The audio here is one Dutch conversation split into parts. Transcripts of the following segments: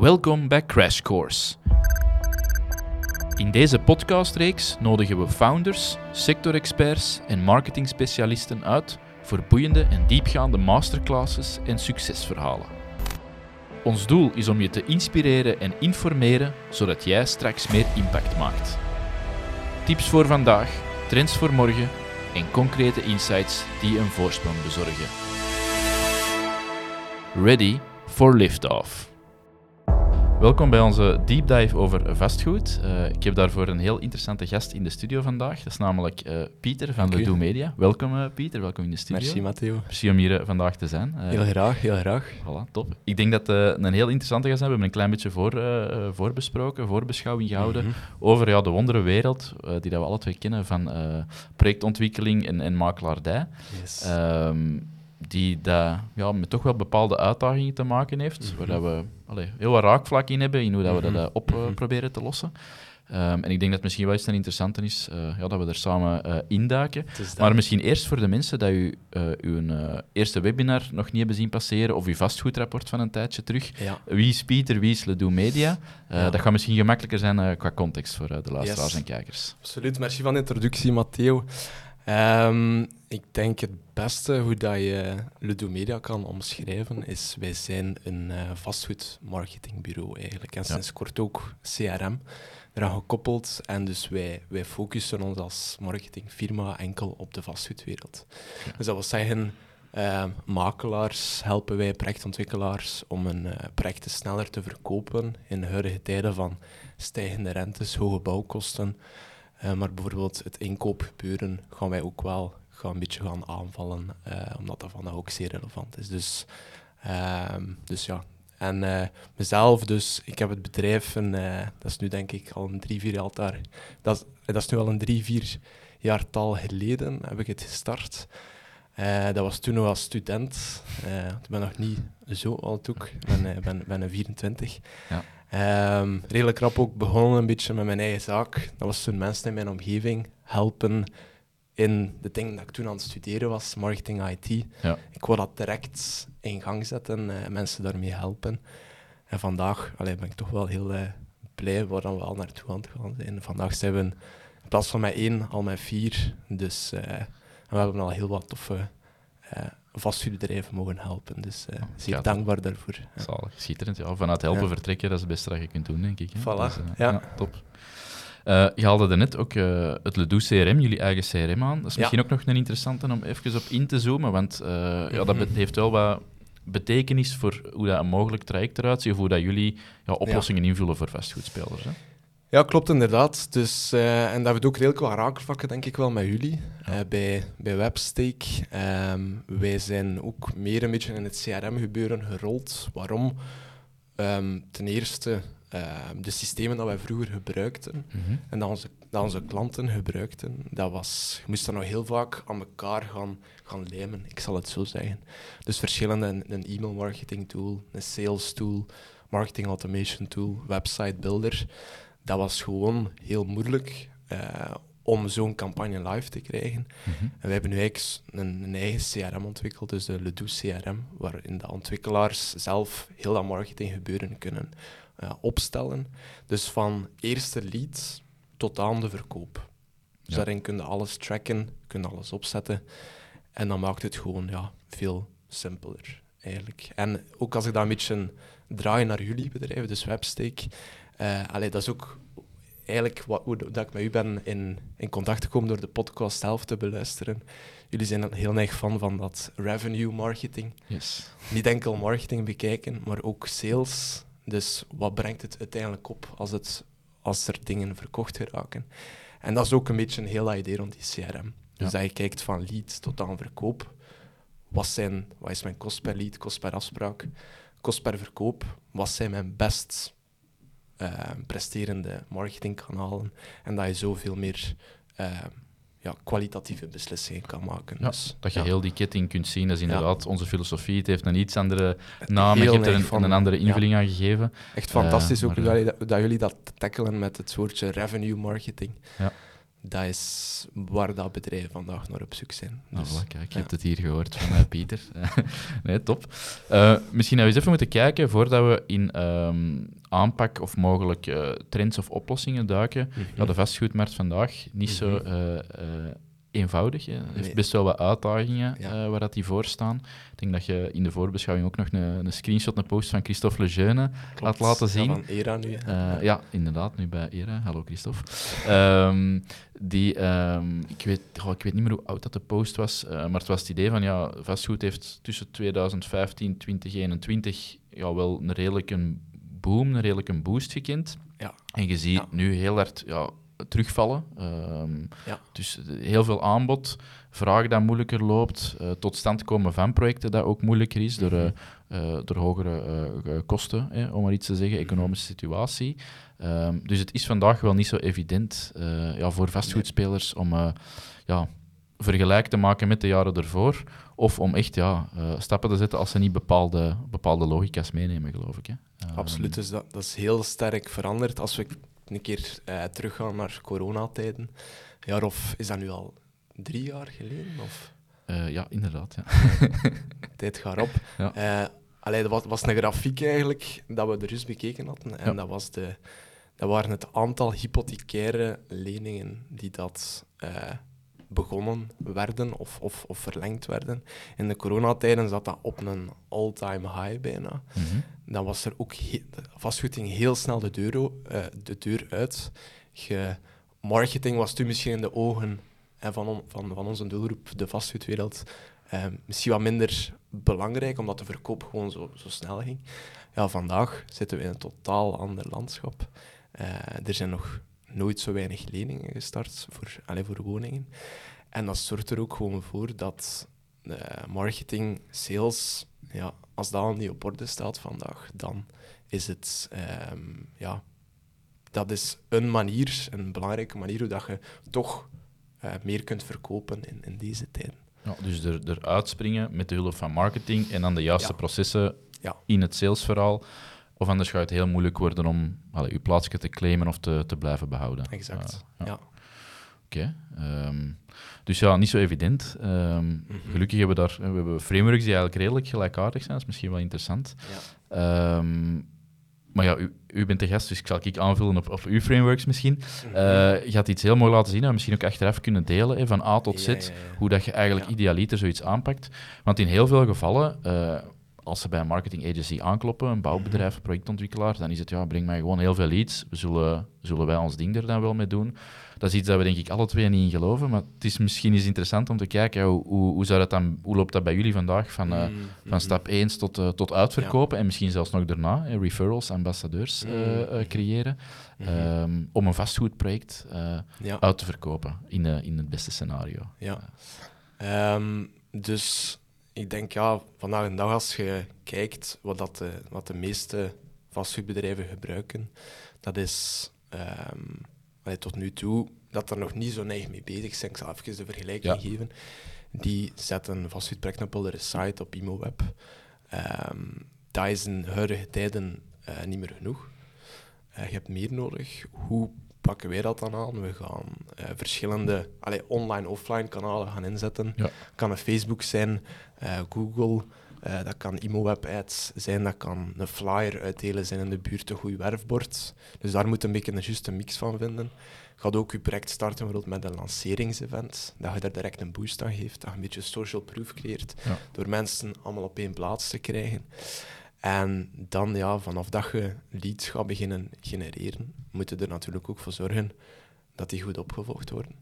Welkom bij Crash Course. In deze podcastreeks nodigen we founders, sectorexperts en marketingspecialisten uit voor boeiende en diepgaande masterclasses en succesverhalen. Ons doel is om je te inspireren en informeren zodat jij straks meer impact maakt. Tips voor vandaag, trends voor morgen en concrete insights die een voorsprong bezorgen. Ready for liftoff. Welkom bij onze deep dive over vastgoed. Uh, ik heb daarvoor een heel interessante gast in de studio vandaag. Dat is namelijk uh, Pieter van de Do Media. Welkom uh, Pieter, welkom in de studio. Merci Matteo. Merci om hier vandaag te zijn. heel graag, heel graag. Voilà, top. Ik denk dat het een heel interessante gast is. We hebben een klein beetje voor, voorbesproken, voorbeschouwing gehouden mm -hmm. over ja, de wonderenwereld die dat we alle twee kennen van projectontwikkeling en, en makelaardij. Yes. Ehm, die dat, ja, met toch wel bepaalde uitdagingen te maken heeft, mm -hmm. waar we allee, heel wat raakvlak in hebben in hoe dat we dat uh, op uh, proberen te lossen. Um, en ik denk dat het misschien wel eens een interessante is uh, ja, dat we er samen uh, induiken. Maar misschien eerst voor de mensen dat u uw eerste webinar nog niet hebben zien passeren, of uw vastgoedrapport van een tijdje terug. Ja. Wie is Pieter, wie is Ledoux Media? Ja. Dat gaat misschien gemakkelijker zijn qua context voor de luisteraars yes. en kijkers. Absoluut, merci van de introductie, Matteo. Um, ik denk het beste hoe dat je Ludo Media kan omschrijven is, wij zijn een uh, vastgoedmarketingbureau eigenlijk. En sinds ja. kort ook CRM eraan gekoppeld. En dus wij, wij focussen ons als marketingfirma enkel op de vastgoedwereld. Ja. Dus dat wil zeggen, uh, makelaars helpen wij projectontwikkelaars om een uh, project sneller te verkopen in huidige tijden van stijgende rentes, hoge bouwkosten. Uh, maar bijvoorbeeld het inkoopgebeuren gaan wij ook wel een beetje gaan aanvallen, uh, omdat dat vandaag ook zeer relevant is. Dus, uh, dus ja. En uh, mezelf, dus ik heb het bedrijf, een, dat is nu denk ik al een drie, vier jaar, daar, dat, is, dat is nu al een drie, vier jaartal geleden heb ik het gestart. dat was toen nog als student. ik ben nog niet zo oud ook, ik ben, ben, ben een 24. Ja. Um, redelijk rap ook begonnen een beetje met mijn eigen zaak. Dat was toen mensen in mijn omgeving helpen in de dingen dat ik toen aan het studeren was, marketing IT. Ja. Ik wou dat direct in gang zetten en uh, mensen daarmee helpen. En vandaag allee, ben ik toch wel heel uh, blij waar we al naartoe aan het gaan zijn. Vandaag zijn we in plaats van met één al met vier. Dus uh, we hebben al heel wat toffe vastgoedbedrijven mogen helpen. Dus uh, zeer ja, dankbaar daarvoor. Ja. Zalig, schitterend. Ja, vanuit helpen ja. vertrekken, dat is het beste dat je kunt doen, denk ik. Hè? Voilà, dus, ja. top. Uh, je haalde net ook uh, het Ledoux CRM, jullie eigen CRM, aan. Dat is misschien ook nog een interessante om even op in te zoomen, want uh, mm-hmm. ja, dat heeft wel wat betekenis voor hoe dat een mogelijk traject eruit ziet, of hoe dat jullie ja, oplossingen invullen voor vastgoedspelers. Hè? Ja, klopt inderdaad. Dus, uh, en dat hebben ook redelijk wat raakvlakken, denk ik wel, met jullie. Uh, bij, bij Webstake. Um, wij zijn ook meer een beetje in het CRM-gebeuren gerold. Waarom? Um, ten eerste, uh, de systemen dat wij vroeger gebruikten mm-hmm. en dat onze, dat onze klanten gebruikten, dat was, je moest dat nog heel vaak aan elkaar gaan, gaan lijmen, ik zal het zo zeggen. Dus verschillende, een, een e-mail marketing tool, een sales tool, marketing automation tool, website builder dat was gewoon heel moeilijk uh, om zo'n campagne live te krijgen. Mm-hmm. En we hebben nu eigenlijk een, een, eigen CRM ontwikkeld, dus de Ledoux CRM, waarin de ontwikkelaars zelf heel dat marketing gebeuren kunnen uh, opstellen. Dus van eerste lead tot aan de verkoop. Dus Ja. daarin kun je alles tracken, kun je alles opzetten. En dan maakt het gewoon ja, veel simpeler, eigenlijk. En ook als ik dat een beetje draai naar jullie bedrijf, dus Webstake, uh, allee, dat is ook eigenlijk wat, hoe dat ik met u ben in, in contact gekomen door de podcast zelf te beluisteren. Jullie zijn er heel erg fan van dat revenue marketing. Yes. Niet enkel marketing bekijken, maar ook sales. Dus wat brengt het uiteindelijk op als, het, als er dingen verkocht geraken? En dat is ook een beetje een heel idee rond die CRM. Dus dat je kijkt van lead tot aan verkoop. Wat, zijn, wat is mijn kost per lead, kost per afspraak, kost per verkoop? Wat zijn mijn best uh, presterende marketingkanalen? En dat je zoveel meer uh, ja, kwalitatieve beslissingen kan maken. Ja, dus, dat je ja. heel die ketting kunt zien, dat is inderdaad onze filosofie. Het heeft een iets andere naam, je hebt er een, van- een andere invulling aan gegeven. Echt fantastisch Eh, ook maar, dat, jullie dat, jullie dat tackelen met het woordje revenue marketing. Ja. Dat is waar dat bedrijven vandaag naar op zoek zijn. Nou, voilà, kijk, je ja. hebt het hier gehoord van eh, Pieter. nee, top. Eh, misschien dat we eens even moeten kijken, voordat we in ehm, aanpak of mogelijk eh, trends of oplossingen duiken. Mhm. Ja, de vastgoedmarkt vandaag niet zo Mhm. Eenvoudig. Hè. Heeft Nee. best wel wat uitdagingen Ja. eh, waar dat die voor staan. Ik denk dat je in de voorbeschouwing ook nog een, een screenshot, een post van Christophe Lejeune had laten Ja, zien. van ERA nu. Eh, ja, inderdaad, nu bij Era. Hallo Christophe. Ehm, die, ehm, ik, weet, ik weet niet meer hoe oud dat de post was, eh, maar het was het idee van ja, vastgoed heeft tussen 2015 en 2021 ja, wel een redelijke boom, een redelijke boost gekend. Ja. En je ziet Ja. nu heel hard ja, terugvallen. Ehm, Ja. Dus eh, heel veel aanbod, vraag dat moeilijker loopt, eh, tot stand komen van projecten dat ook moeilijker is door, eh, Mhm. eh, door hogere kosten, hè, om maar iets te zeggen, economische situatie. Ehm, dus het is vandaag wel niet zo evident eh, ja, voor vastgoedspelers om eh, ja, vergelijk te maken met de jaren ervoor, of om echt ja, eh, stappen te zetten als ze niet bepaalde, bepaalde logica's meenemen, geloof ik. Hè. Ehm, Absoluut, dus dat, dat is heel sterk veranderd. Als we een keer eh, teruggaan naar coronatijden, een jaar of is dat nu al drie jaar geleden? Of eh, ja, inderdaad. Ja. tijd gaat op. Ja. Allee, dat was, was een grafiek eigenlijk dat we er eens bekeken hadden. En Ja. dat, was de, dat waren het aantal hypothecaire leningen die dat begonnen werden of, of, of verlengd werden. In de coronatijden zat dat op een all-time high bijna. Mhm. dan was er ook he- de vastgoed ging heel snel de deur, eh, de deur uit. Ge- marketing was toen misschien in de ogen eh, van, on- van, van onze doelgroep, de vastgoedwereld, eh, misschien wat minder belangrijk, omdat de verkoop gewoon zo, zo snel ging. Ja, vandaag zitten we in een totaal ander landschap. Er zijn nog nooit zo weinig leningen gestart voor, voor woningen. En dat zorgt er ook gewoon voor dat eh, marketing, sales, ja, als dat al niet op orde staat vandaag, dan is het, ehm, ja, dat is een manier, een belangrijke manier hoe dat je toch eh, meer kunt verkopen in, in deze tijden. Ja, dus er, er uitspringen met de hulp van marketing en dan de juiste Ja. processen Ja. in het salesverhaal. Of anders gaat het heel moeilijk worden om allee, je plaatsje te claimen of te, te blijven behouden. Exact. Eh, ja. ja. Oké. ehm, dus ja, niet zo evident. Ehm, Mhm. Gelukkig hebben we daar we hebben frameworks die eigenlijk redelijk gelijkaardig zijn. Dat is misschien wel interessant. Ja. Ehm, maar ja, u, u bent de gast, dus ik zal ik aanvullen op, op uw frameworks misschien. Mhm. Eh, je gaat iets heel mooi laten zien, en misschien ook achteraf kunnen delen, hè, van A tot Z, Ja, ja, ja. hoe dat je eigenlijk idealiter zoiets aanpakt. Want in heel veel gevallen, eh, als ze bij een marketing agency aankloppen, een bouwbedrijf, een projectontwikkelaar, dan is het, ja, breng mij gewoon heel veel leads, we zullen, zullen wij ons ding er dan wel mee doen. Dat is iets dat we denk ik alle twee niet in geloven, maar het is misschien eens interessant om te kijken, ja, hoe, hoe, zou dat dan, hoe loopt dat bij jullie vandaag, van, eh, Mhm, van mhm. stap 1 tot, eh, tot uitverkopen en misschien zelfs nog daarna, referrals, ambassadeurs eh, Mhm. creëren, Mhm. ehm, om een vastgoedproject ja. uit te verkopen in, in het beste scenario. Ja. Ehm, dus ik denk, ja, vandaag de dag als je kijkt wat, dat de, wat de meeste vastgoedbedrijven gebruiken, dat is allee, tot nu toe dat er nog niet zo neig mee bezig zijn. Ik zal even de vergelijking Ja. geven. Die zetten vastgoedprojecten op hun site op ImoWeb. Ehm dat is in huidige tijden eh, niet meer genoeg. Eh, je hebt meer nodig. Hoe pakken wij dat dan aan? We gaan eh, verschillende allee, online, offline kanalen gaan inzetten. Ja. kan een Facebook zijn, eh, Google, eh, dat kan ImoWeb ads zijn, dat kan een flyer uitdelen zijn in de buurt, een goed werfbord. Dus daar moet je een beetje een juiste mix van vinden. Je gaat ook je project starten bijvoorbeeld met een lanceringsevent, dat je daar direct een boost aan geeft, dat je een beetje social proof creëert, Ja. door mensen allemaal op één plaats te krijgen. En dan, ja, vanaf dat je leads gaat beginnen genereren, moet je er natuurlijk ook voor zorgen dat die goed opgevolgd worden.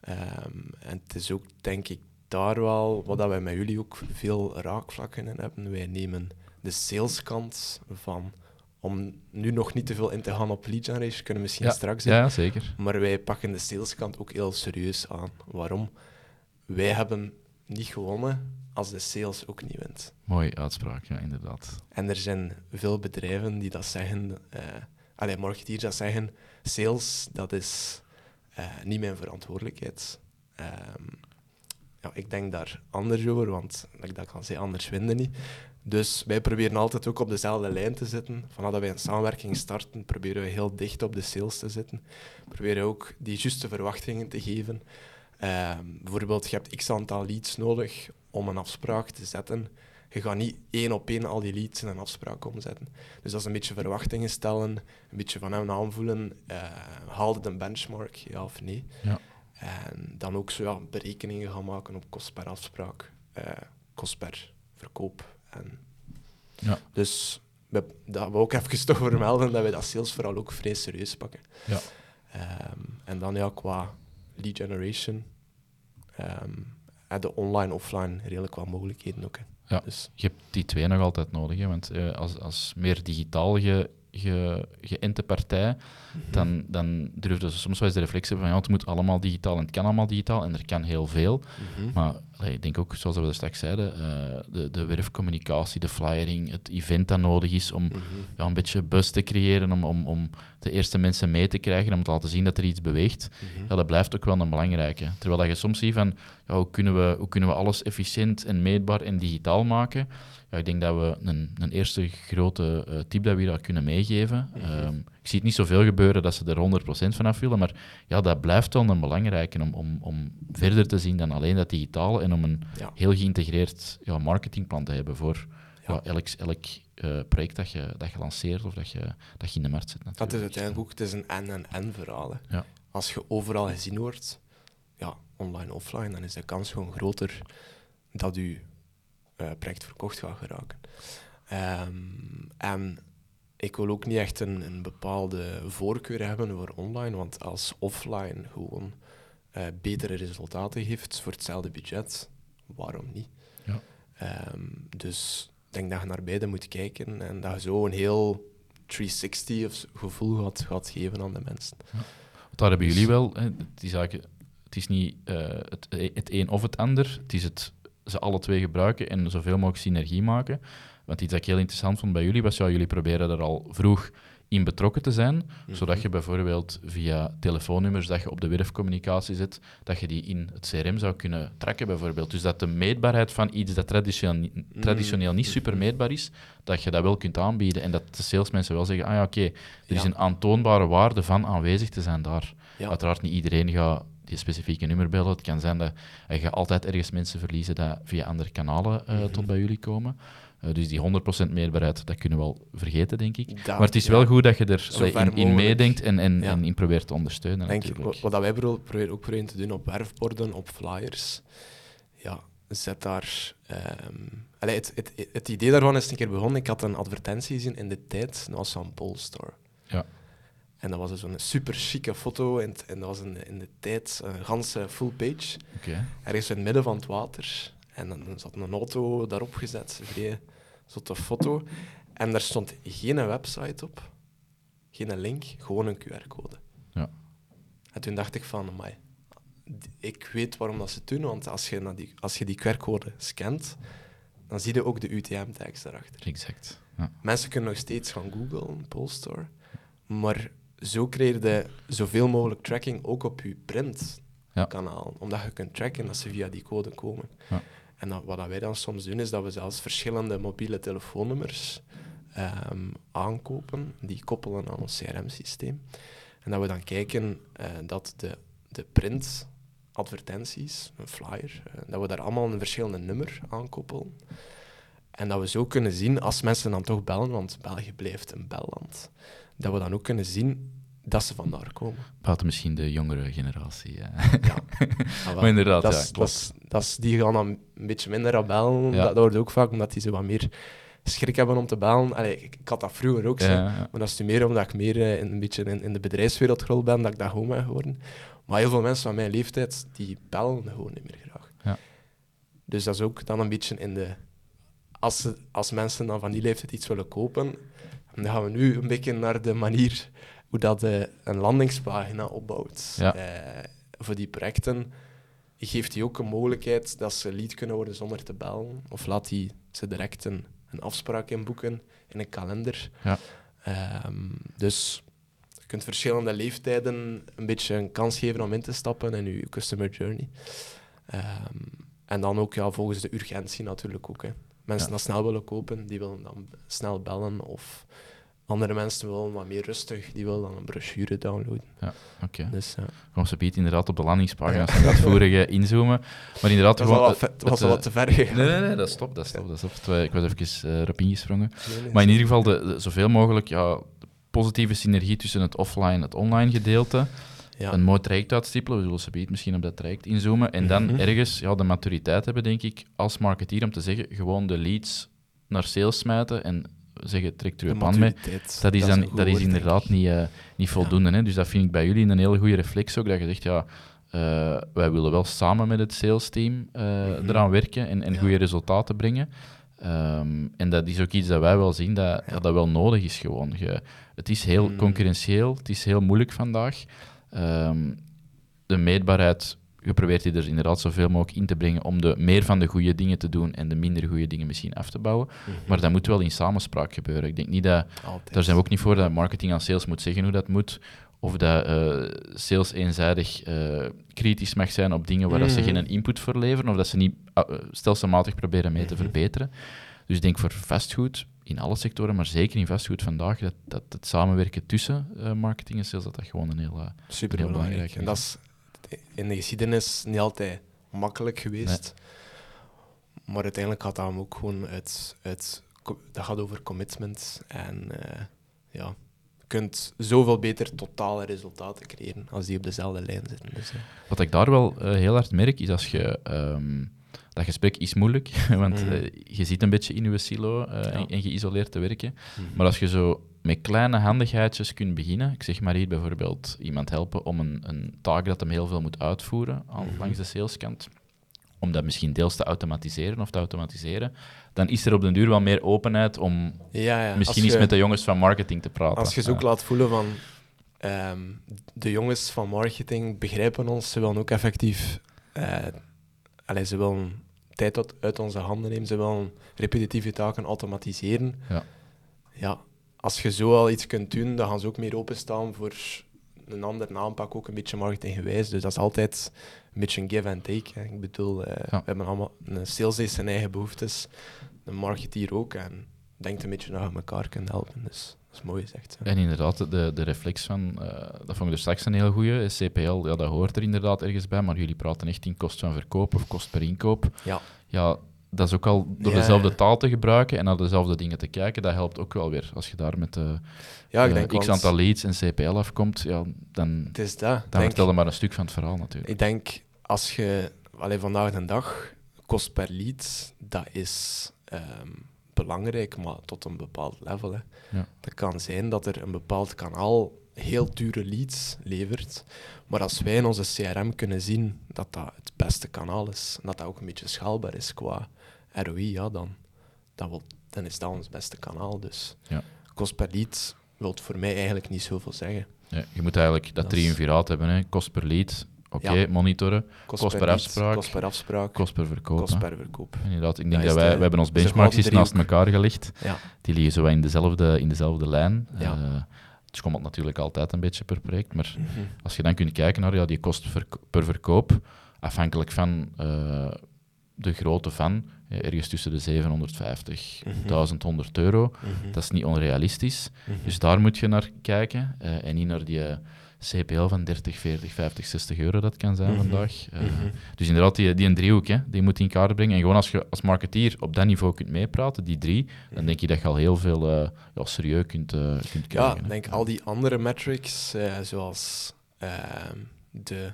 Ehm, en het is ook, denk ik, daar wel wat dat wij met jullie ook veel raakvlakken in hebben. Wij nemen de saleskant van, om nu nog niet te veel in te gaan op lead generation, kunnen we misschien Ja, straks. Ja, zeker. Maar wij pakken de saleskant ook heel serieus aan. Waarom? Wij hebben niet gewonnen als de sales ook niet wint. Mooie uitspraak, ja, inderdaad. En er zijn veel bedrijven die dat zeggen, eh allee, marketeers dat zeggen, sales, dat is eh, niet mijn verantwoordelijkheid. Ehm, ja, ik denk daar anders over, want dat kan zeggen, anders winnen niet. Dus wij proberen altijd ook op dezelfde lijn te zitten. Vanaf dat wij een samenwerking starten, proberen we heel dicht op de sales te zitten. Proberen ook die juiste verwachtingen te geven. Ehm, bijvoorbeeld, je hebt x aantal leads nodig om een afspraak te zetten. Je gaat niet één op één al die leads in een afspraak omzetten. Dus dat is een beetje verwachtingen stellen, een beetje van hem aanvoelen. Uh, haalde de benchmark, ja of nee? Ja. En dan ook zo ja, berekeningen gaan maken op kost per afspraak, uh, kost per verkoop. En ja. Dus we, dat we ook even toch vermelden dat we dat sales vooral ook vrij serieus pakken. Ja. Um, en dan ja, qua lead generation, um, de online-offline redelijk wat mogelijkheden ook. Hè. Ja, dus. je hebt die twee nog altijd nodig. Hè, want uh, als, als meer digitaal ge, ge, geïnte partij, Mhm. dan, dan durfden ze soms wel eens de reflex hebben van ja, het moet allemaal digitaal en het kan allemaal digitaal en er kan heel veel. Mhm. Maar allee, ik denk ook, zoals we er straks zeiden, uh, de, de werfcommunicatie, de flyering, het event dat nodig is om Mhm. ja, een beetje buzz te creëren, om, om, om de eerste mensen mee te krijgen, om te laten zien dat er iets beweegt, ja, dat blijft ook wel een belangrijke. Terwijl dat je soms ziet van, ja, hoe, kunnen we, hoe kunnen we alles efficiënt en meetbaar en digitaal maken? Ja, ik denk dat we een, een eerste grote uh, tip dat we hier kunnen meegeven. Mhm. Um, ik zie het niet zoveel gebeuren dat ze er 100% vanaf willen, maar ja, dat blijft wel een belangrijke om, om, om verder te zien dan alleen dat digitaal en om een Ja. heel geïntegreerd ja, marketingplan te hebben voor Ja. elk, elk uh, project dat je, dat je lanceert of dat je, dat je in de markt zet. Dat is natuurlijk. uiteindelijk ook het is een en-en-en verhaal. hè. Als je overal gezien wordt, ja, online, offline, dan is de kans gewoon groter dat je uh, project verkocht gaat geraken. Um, en ik wil ook niet echt een, een, bepaalde voorkeur hebben voor online, want als offline gewoon uh, betere resultaten geeft voor hetzelfde budget, waarom niet? Ja. Um, dus ik denk dat je naar beide moet kijken en dat je zo een heel 360 gevoel gaat, gaat geven aan de mensen. Ja. Daar hebben jullie wel, hè, is eigenlijk, het is niet uh, het, het een of het ander, het is het ze alle twee gebruiken en zoveel mogelijk synergie maken. Want iets dat ik heel interessant vond bij jullie was, ja, jullie proberen er al vroeg in betrokken te zijn, mm-hmm. zodat je bijvoorbeeld via telefoonnummers dat je op de werfcommunicatie zet, dat je die in het CRM zou kunnen tracken bijvoorbeeld. Dus dat de meetbaarheid van iets dat traditioneel, traditioneel niet super meetbaar is, dat je dat wel kunt aanbieden en dat de salesmensen wel zeggen, ah ja, oké, okay, er is een aantoonbare waarde van aanwezig te zijn daar. Ja. Uiteraard niet iedereen gaat die specifieke nummer bellen. Het kan zijn dat je gaat altijd ergens mensen verliezen die via andere kanalen uh, Mhm. tot bij jullie komen. Uh, dus die 100% meerbaarheid, dat kunnen we wel vergeten, denk ik. Dat- maar het is ja. wel goed dat je er allee, in, meedenkt en, en, Ja. en in probeert te ondersteunen. Denk natuurlijk. wat, wat wij pro- proberen ook proberen te doen op werfborden, op flyers, ja, zet daar... allee, het, het, het idee daarvan is een keer begonnen. Ik had een advertentie gezien in de tijd, dat was van Polestar. Ja. En dat was dus een super chique foto en, en dat was in, in de tijd een ganse full page, Oké. ergens in het midden van het water. En dan zat een auto daarop gezet, een vrij zotte foto. En daar stond geen website op, geen link, gewoon een QR-code. Ja. En toen dacht ik van, amai, d- ik weet waarom dat ze het doen, want als je, die, als je die QR-code scant, dan zie je ook de UTM-tags daarachter. Exact. Ja. Mensen kunnen nog steeds gaan googlen, Polestar, maar zo krijg je zoveel mogelijk tracking ook op je printkanaal, omdat je kunt tracken dat ze via die code komen. Ja. En dat, wat wij dan soms doen, is dat we zelfs verschillende mobiele telefoonnummers ehm, aankopen, die koppelen aan ons CRM-systeem. En dat we dan kijken eh, dat de, de print advertenties, een flyer, eh, dat we daar allemaal een verschillende nummer aan koppelen. En dat we zo kunnen zien, als mensen dan toch bellen, want België blijft een belland, dat we dan ook kunnen zien dat ze vandaar komen. Buiten misschien de jongere generatie. Ja. Ja, Ah. Maar inderdaad, dat ja, is, dat dat die gaan dan een beetje minder aan bellen. Ja. Dat, dat hoort ook vaak omdat die zo wat meer schrik hebben om te bellen. Allee, ik, ik had dat vroeger ook, zo. maar dat is nu meer omdat ik meer eh, in, een beetje in, in de bedrijfswereld gerold ben, dat ik dat gewoon ben geworden. Maar heel veel mensen van mijn leeftijd, die bellen gewoon niet meer graag. Ja. Dus dat is ook dan een beetje in de... Als, ze, als mensen dan van die leeftijd iets willen kopen, dan gaan we nu een beetje naar de manier hoe dat eh, een landingspagina opbouwt. Ja. Eh, voor die projecten geeft die ook een mogelijkheid dat ze lead kunnen worden zonder te bellen. Of laat die ze direct een, een afspraak inboeken in een kalender. Ja. Ehm, dus je kunt verschillende leeftijden een beetje een kans geven om in te stappen in je customer journey. Ehm, en dan ook ja, volgens de urgentie natuurlijk ook. Hè. Mensen Ja. dat snel willen kopen, die willen dan snel bellen. Of andere mensen willen wat meer rustig, die willen dan een brochure downloaden. Oké. Dus ja. Gaan we biedt inderdaad op de landingspagina's het vorige inzoomen. Maar inderdaad, Dat was, gewoon... al het- was al eh, wat te ver gegaan. Nee, nee, nee, dat stopt, dat stopt, dat stopt. Ik was even eh, erop ingesprongen. Nee, nee, Maar in ieder geval de, de- zoveel mogelijk ja, positieve synergie tussen het offline en het online gedeelte. ja. Een mooi traject uitstippelen. We zullen ze misschien op dat traject inzoomen. En dan Mhm. ergens ja, de maturiteit hebben, denk ik, als marketeer om te zeggen, gewoon de leads naar sales smijten en zeggen, trek er De je pan mee. Dat is, dan, dat is inderdaad niet, eh, niet voldoende. Hè? Dus dat vind ik bij jullie een hele goede reflex ook, dat je zegt, ja, eh, wij willen wel samen met het salesteam eh Mhm. eraan werken en, en Ja. goede resultaten brengen. Ehm, en dat is ook iets dat wij wel zien, dat ja. dat wel nodig is gewoon. Je, het is heel Mm. concurrentieel, het is heel moeilijk vandaag. Ehm, de meetbaarheid, je probeert die er inderdaad zoveel mogelijk in te brengen om de, meer van de goede dingen te doen en de minder goede dingen misschien af te bouwen. Mhm. Maar dat moet wel in samenspraak gebeuren. Ik denk niet dat Altijd. daar zijn we ook niet voor dat marketing aan sales moet zeggen hoe dat moet. Of dat eh, sales eenzijdig eh, kritisch mag zijn op dingen waar dat ze Mhm. geen input voor leveren. Of dat ze niet uh, stelselmatig proberen mee te Mhm. verbeteren. Dus ik denk voor vastgoed, in alle sectoren, maar zeker in vastgoed vandaag, dat, dat het samenwerken tussen eh, marketing en sales, dat dat gewoon een heel... eh, Super heel belangrijk. belangrijk En dat is in de geschiedenis niet altijd makkelijk geweest. Maar uiteindelijk gaat dat ook gewoon uit, dat gaat over commitment. En eh, ja, je kunt zoveel beter totale resultaten creëren als die op dezelfde lijn zitten. Dus, Wat ik daar wel eh, heel hard merk, is als je... ehm, dat gesprek is moeilijk, want Mhm. eh, je zit een beetje in je silo en, geïsoleerd te werken. Maar als je zo met kleine handigheidjes kunt beginnen, ik zeg maar hier bijvoorbeeld iemand helpen om een, een taak dat hem heel veel moet uitvoeren aan, Mhm. langs de saleskant, om dat misschien deels te automatiseren of te automatiseren, dan is er op den duur wel meer openheid om ja, ja. misschien eens met de jongens van marketing te praten. Als je ze ook Ja. laat voelen van ehm, de jongens van marketing begrijpen ons, ze willen ook effectief. eh allee, ze willen tijd uit, uit onze handen nemen, ze willen repetitieve taken automatiseren. Ja. ja, als je zo al iets kunt doen, dan gaan ze ook meer openstaan voor een andere aanpak, ook een beetje marketinggewijs. Dus dat is altijd een beetje een give and take. Hè. Ik bedoel, eh, Ja. we hebben allemaal een sales heeft zijn eigen behoeftes, een marketeer ook. En denkt een beetje dat je elkaar kunt helpen. Dus dat is mooi gezegd. hè. En inderdaad, de, de reflex van, eh, dat vond ik er straks een heel goeie. CPL, ja, dat hoort er inderdaad ergens bij, maar jullie praten echt in kost van verkoop of kost per inkoop. Ja. Ja, dat is ook al door Ja, dezelfde ja. taal te gebruiken en naar dezelfde dingen te kijken, dat helpt ook wel weer. Als je daar met de Ja, ik eh, x aantal leads en CPL afkomt, ja, dan, Het is dat. dan vertel je maar een stuk van het verhaal natuurlijk. Ik denk, als je alleen vandaag de dag kost per lead, dat is ehm, belangrijk, maar tot een bepaald level. Hè. Ja. Dat kan zijn dat er een bepaald kanaal heel dure leads levert, maar als wij in onze CRM kunnen zien dat dat het beste kanaal is, en dat dat ook een beetje schaalbaar is qua ROI, ja, dan, dan, wil, dan is dat ons beste kanaal. Dus Ja. kost per lead wil voor mij eigenlijk niet zoveel zeggen. Ja, je moet eigenlijk dat Dat is- triumviraat hebben, hè. kost per lead, oké, Ja. monitoren, Kost per lead, afspraak, kost per afspraak, kost per verkoop. kost per verkoop. Inderdaad, ik denk dat wij, de- we hebben ons benchmarks naast elkaar gelegd. Ja. Die liggen zo in dezelfde, in dezelfde lijn. Ja. Eh, het schommelt natuurlijk altijd een beetje per project, maar Mhm. als je dan kunt kijken naar ja, die kost per verkoop, afhankelijk van eh, de grootte van, eh, ergens tussen de 750 Mhm. 1100 euro, Mhm. dat is niet onrealistisch. Mhm. Dus daar moet je naar kijken eh, en niet naar die eh, CPL van 30, 40, 50, 60 euro dat kan zijn Mhm. vandaag. Dus inderdaad, die, die een driehoek, hè, die moet je in kaart brengen. En gewoon als je als marketeer op dat niveau kunt meepraten, die drie, dan denk je dat je al heel veel ja, serieus kunt, kunt Ja, krijgen. ik hè. denk al die andere metrics, zoals ehm, de,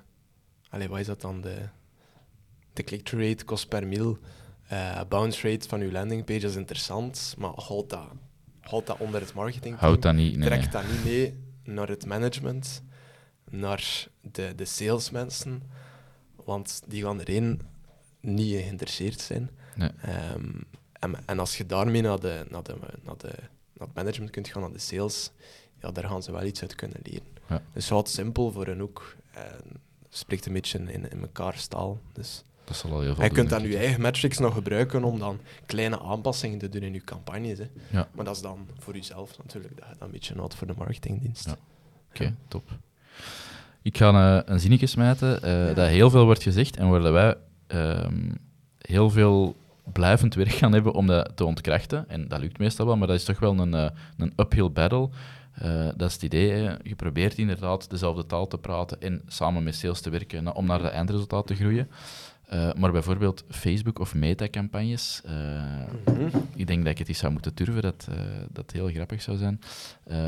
allee, wat is dat dan? De, de click-through rate, kost per mil, eh, bounce rate van uw landingpage is interessant, maar houd dat, houd dat onder het marketing. Houd dat niet. Nee, Trek dat niet mee naar het management, naar de, de salesmensen, want die gaan erin niet geïnteresseerd zijn. Nee. Ehm, en, en als je daarmee naar, de, naar, de, naar, de, naar het management kunt gaan, naar de sales, ja, daar gaan ze wel iets uit kunnen leren. Ja. Dus houd het simpel voor hen ook. En spreekt een beetje in, in elkaar taal. Dus Dat zal al heel veel je kunt dan je eigen metrics nog gebruiken om dan kleine aanpassingen te doen in je campagnes. Hè. Ja. Maar dat is dan voor jezelf natuurlijk, dat je dat een beetje houdt voor de marketingdienst. Ja. Oké, top. Ik ga eh, een zinnetje smijten eh, dat heel veel wordt gezegd en waar dat wij ehm, heel veel blijvend werk gaan hebben om dat te ontkrachten. En dat lukt meestal wel, maar dat is toch wel een, eh, een uphill battle. Dat is het idee. Hè. Je probeert inderdaad dezelfde taal te praten en samen met sales te werken na- om naar de eindresultaat te groeien. Eh, maar bijvoorbeeld Facebook of meta-campagnes, eh, Mhm. ik denk dat ik het eens zou moeten durven, dat eh, dat heel grappig zou zijn.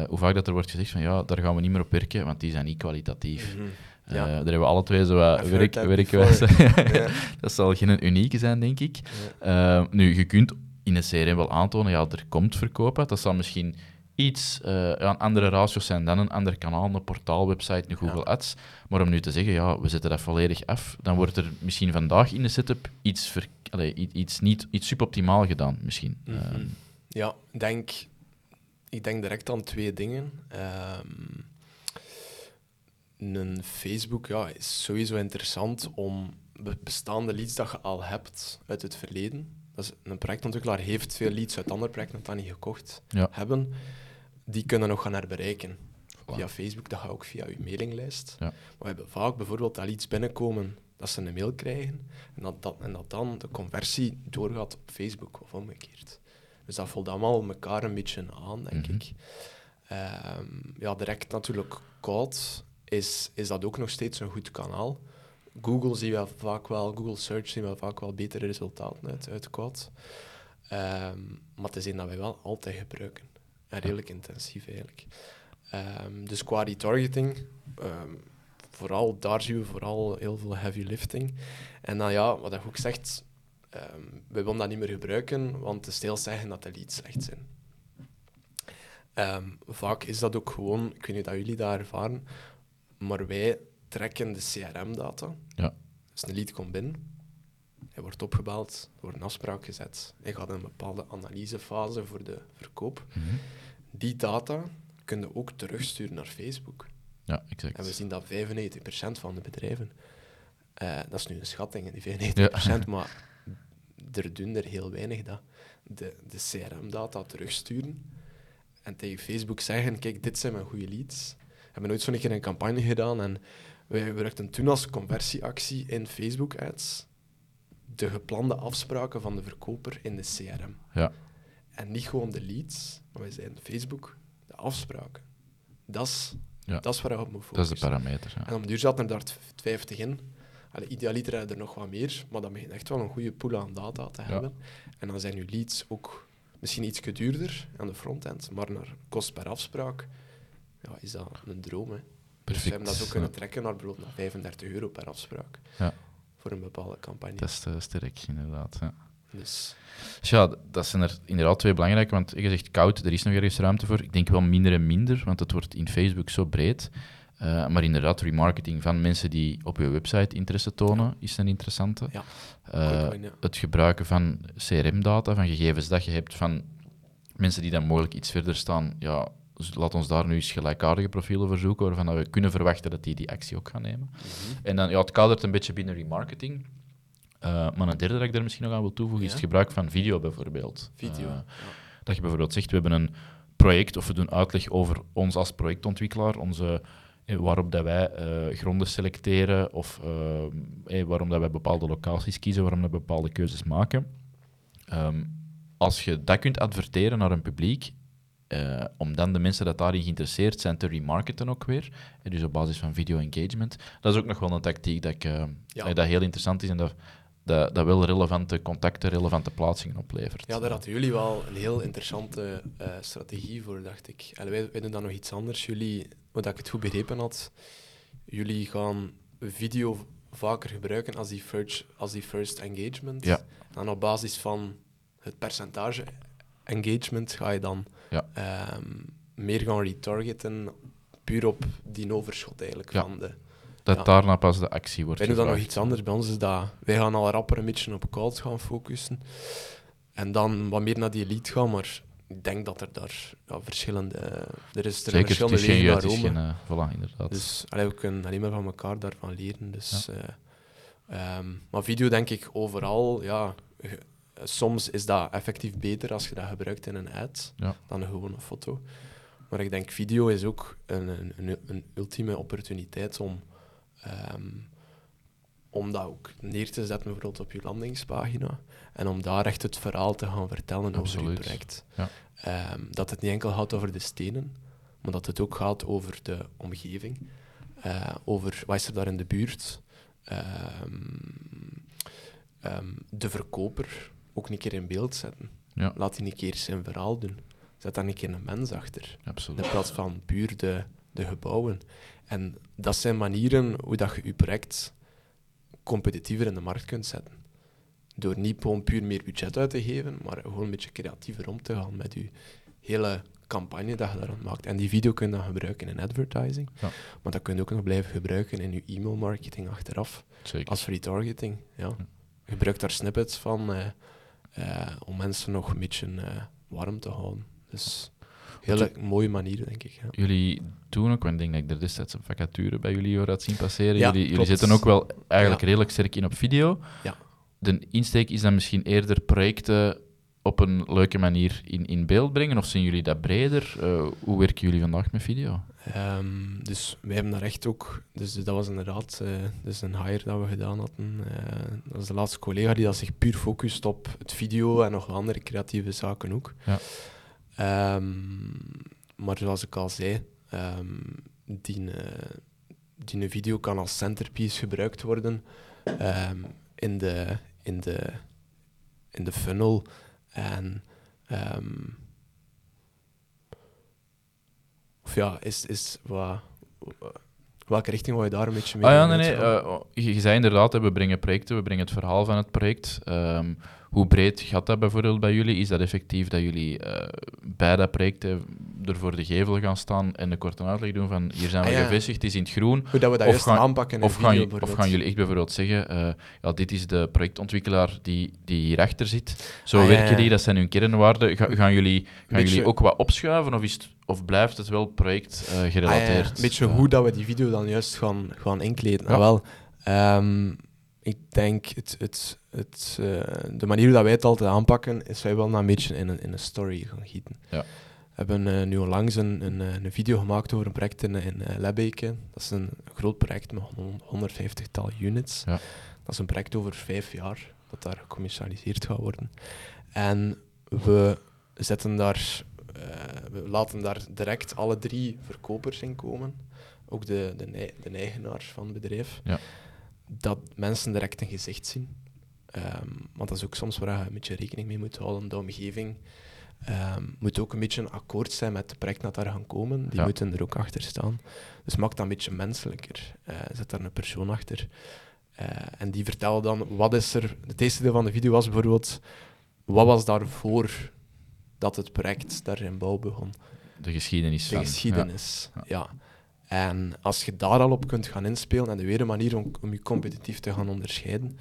Hoe vaak dat er wordt gezegd van ja, daar gaan we niet meer op werken, want die zijn niet kwalitatief. Ja. daar hebben we alle twee zo wat werk, werkwijze. Ja. dat zal geen unieke zijn, denk ik. Nu, je kunt in een CRM wel aantonen, ja, er komt verkoop uit. Dat zal misschien iets, eh, ja, een andere ratio's zijn dan een ander kanaal, een portaal, website, een Google Ja. Ads. Maar om nu te zeggen, ja, we zetten dat volledig af, dan wordt er misschien vandaag in de setup iets, ver, allee, iets, niet, iets suboptimaal gedaan, misschien. Mhm. Ehm, Ja, ik denk, ik denk direct aan twee dingen. Ehm, een Facebook ja, is sowieso interessant om be- bestaande leads dat je al hebt uit het verleden. Dat is, een projectontwikkelaar heeft veel leads uit andere projecten dat niet gekocht Ja. hebben. Die kunnen nog gaan herbereiken. Via Facebook, dat gaat ook via je mailinglijst. Ja. Maar we hebben vaak bijvoorbeeld dat leads binnenkomen, dat ze een mail krijgen en dat, dat, en dat dan de conversie doorgaat op Facebook of omgekeerd. Dus dat voelt allemaal elkaar een beetje aan, denk Mhm. ik. Ehm, ja, direct natuurlijk koud is, is dat ook nog steeds een goed kanaal. Google zien we vaak wel, Google Search zien we vaak wel betere resultaten uit, uit koud. Ehm, maar het is een dat wij wel altijd gebruiken. Redelijk intensief eigenlijk. Ehm, dus qua retargeting, ehm, vooral daar zien we vooral heel veel heavy lifting. En dan ja, wat je ook zegt, ehm we willen dat niet meer gebruiken, want de sales zeggen dat de leads slecht zijn. Vaak is dat ook gewoon, ik weet niet of jullie dat ervaren, maar wij trekken de CRM-data. Ja. Dus een lead komt binnen, hij wordt opgebeld, er wordt een afspraak gezet, hij gaat in een bepaalde analysefase voor de verkoop. mhm. Die data kun je ook terugsturen naar Facebook. Ja, exact. En we zien dat 95% van de bedrijven, eh, dat is nu een schatting, die 95%, maar er doen er heel weinig dat, de, de CRM-data terugsturen en tegen Facebook zeggen, kijk, dit zijn mijn goede leads. We hebben nooit zo'n keer een campagne gedaan en wij gebruikten toen als conversieactie in Facebook-ads de geplande afspraken van de verkoper in de CRM. Ja. En niet gewoon de leads, maar wij zeiden Facebook, de afspraken. Dat is, Ja. dat is waar je op moet Dat is focussen. de parameter. Ja. En om duur zat er daar 50 in. Allee, idealiter heb je er nog wat meer, maar dan begin je echt wel een goede pool aan data te hebben. En dan zijn je leads ook misschien iets duurder aan de frontend, maar naar kost per afspraak ja, is dat een droom. Hè. Dus we Perfect. hebben dat zo kunnen trekken naar bijvoorbeeld naar 35 euro per afspraak Ja. Voor een bepaalde campagne. Dat is eh, sterk, inderdaad. Ja. Dus Dus ja, dat zijn er inderdaad twee belangrijke. Want je zegt koud, er is nog ergens ruimte voor. Ik denk wel minder en minder, want het wordt in Facebook zo breed. Eh, maar inderdaad, remarketing van mensen die op je website interesse tonen, is een interessante. Ja, Eh, ja. het gebruiken van CRM-data, van gegevens dat je hebt van mensen die dan mogelijk iets verder staan. Ja, dus laat ons daar nu eens gelijkaardige profielen voor zoeken, waarvan we kunnen verwachten dat die die actie ook gaan nemen. Mhm. En dan, ja, het kadert een beetje binnen remarketing. Eh, maar een derde dat ik daar misschien nog aan wil toevoegen, is het gebruik van video bijvoorbeeld. Video. Eh, ja. dat je bijvoorbeeld zegt, we hebben een project of we doen uitleg over ons als projectontwikkelaar, onze, eh, waarop dat wij gronden selecteren of waarom dat wij bepaalde locaties kiezen, waarom we bepaalde keuzes maken. Ehm, als je dat kunt adverteren naar een publiek, eh, om dan de mensen dat daarin geïnteresseerd zijn te remarketen ook weer, en dus op basis van video engagement, dat is ook nog wel een tactiek dat, ik, eh, Ja. dat heel interessant is en dat, dat, dat wel relevante contacten, relevante plaatsingen oplevert. Ja, daar hadden jullie wel een heel interessante eh, strategie voor, dacht ik. En wij, wij doen dan nog iets anders. Jullie, wat ik het goed begrepen had, jullie gaan video vaker gebruiken als die first, als die first engagement. Ja. En op basis van het percentage engagement ga je dan Ja. ehm, meer gaan retargeten, puur op die overschot eigenlijk Ja. van de... Dat Ja. daarna pas de actie wordt doen dan nog iets anders. Bij ons is dat wij gaan al rapper een beetje op calls gaan focussen. En dan wat meer naar die lead gaan, maar ik denk dat er daar ja, verschillende... Er is er Zeker, het verschillende is geen het is geen... eh, voilà, inderdaad. Dus allee, we kunnen alleen maar van elkaar daarvan leren. Dus, eh, ehm, maar video denk ik overal, ja... Soms is dat effectief beter als je dat gebruikt in een ad Ja. dan een gewone foto. Maar ik denk video is ook een, een, een, ultieme opportuniteit om, ehm, om dat ook neer te zetten bijvoorbeeld op je landingspagina. En om daar echt het verhaal te gaan vertellen over je project. Ja. Ehm, dat het niet enkel gaat over de stenen, maar dat het ook gaat over de omgeving. Eh, over wat is er daar in de buurt. Ehm, de verkoper ook een keer in beeld zetten. Ja. Laat die een keer zijn verhaal doen. Zet daar een keer een mens achter. Absoluut. In plaats van puur de, de gebouwen. En dat zijn manieren hoe dat je je project competitiever in de markt kunt zetten. Door niet gewoon puur meer budget uit te geven, maar gewoon een beetje creatiever om te gaan met je hele campagne dat je daar aan maakt. En die video kun je dan gebruiken in advertising, Ja. maar dat kun je ook nog blijven gebruiken in je e-mailmarketing achteraf, Zeker. als retargeting. Ja. Gebruik daar snippets van eh, om mensen nog een beetje eh, warm te houden. Dus hele mooie manier, denk ik. Ja. Jullie doen ook, want ik denk dat ik er destijds een vacature bij jullie hoor had zien passeren. Ja, jullie, zitten ook wel eigenlijk Ja. redelijk sterk in op video. Ja. De insteek is dan misschien eerder projecten op een leuke manier in, in beeld brengen, of zien jullie dat breder? Eh, hoe werken jullie vandaag met video? Ehm, dus wij hebben daar echt ook, dus dat was inderdaad eh, dus een hire dat we gedaan hadden. Eh, dat was de laatste collega die dat zich puur focust op het video en nog andere creatieve zaken ook. Ja. Ehm, maar zoals ik al zei, ehm, die, die een video kan als centerpiece gebruikt worden in, de, in, de, in de funnel. En of ja, is, is wat, welke richting wil je daar een beetje mee Ah ja, nee, nee. eh, je, je zei inderdaad, we brengen projecten, we brengen het verhaal van het project. Ehm, hoe breed gaat dat bijvoorbeeld bij jullie? Is dat effectief dat jullie eh, bij dat project eh, er voor de gevel gaan staan en een korte uitleg doen van hier zijn we Ah ja. gevestigd, het is in het groen? Hoe dat we dat of gaan- aanpakken Of gaan, video of gaan jullie echt bijvoorbeeld zeggen, ja, dit is de projectontwikkelaar die, die hierachter zit. Zo Ah, werken ja. die, dat zijn hun kernwaarden. Ga- gaan jullie, gaan Beetje- jullie ook wat opschuiven of, is het, of blijft het wel project eh, Ah, ja, gerelateerd? Een beetje hoe dat we die video dan juist gaan, gaan inkleden. Ah, wel, ehm, ik denk het, het, het, eh, de manier hoe dat wij het altijd aanpakken, is wij wel een beetje in een, in een story gaan gieten. Ja. We hebben eh, nu onlangs een, een, eh, een video gemaakt over een project in, in Lebbeke. Dat is een groot project met 150-tal units. Ja. Dat is een project over vijf jaar dat daar gecommercialiseerd gaat worden. En we zetten daar, we laten daar direct alle drie verkopers in komen. Ook de, de, de eigenaar van het bedrijf. Ja. Dat mensen direct een gezicht zien. Ehm, want dat is ook soms waar je een beetje rekening mee moet houden. De omgeving ehm, moet ook een beetje een akkoord zijn met de projecten dat daar gaan komen. Die Ja. moeten er ook achter staan. Dus maak dat een beetje menselijker. Eh, zet daar een persoon achter. Eh, en die vertellen dan, wat is er... Het eerste deel van de video was bijvoorbeeld, wat was daarvoor dat het project daar in bouw begon? De geschiedenis De geschiedenis, Ja. ja. En als je daar al op kunt gaan inspelen, en de weer een manier om, om je competitief te gaan onderscheiden,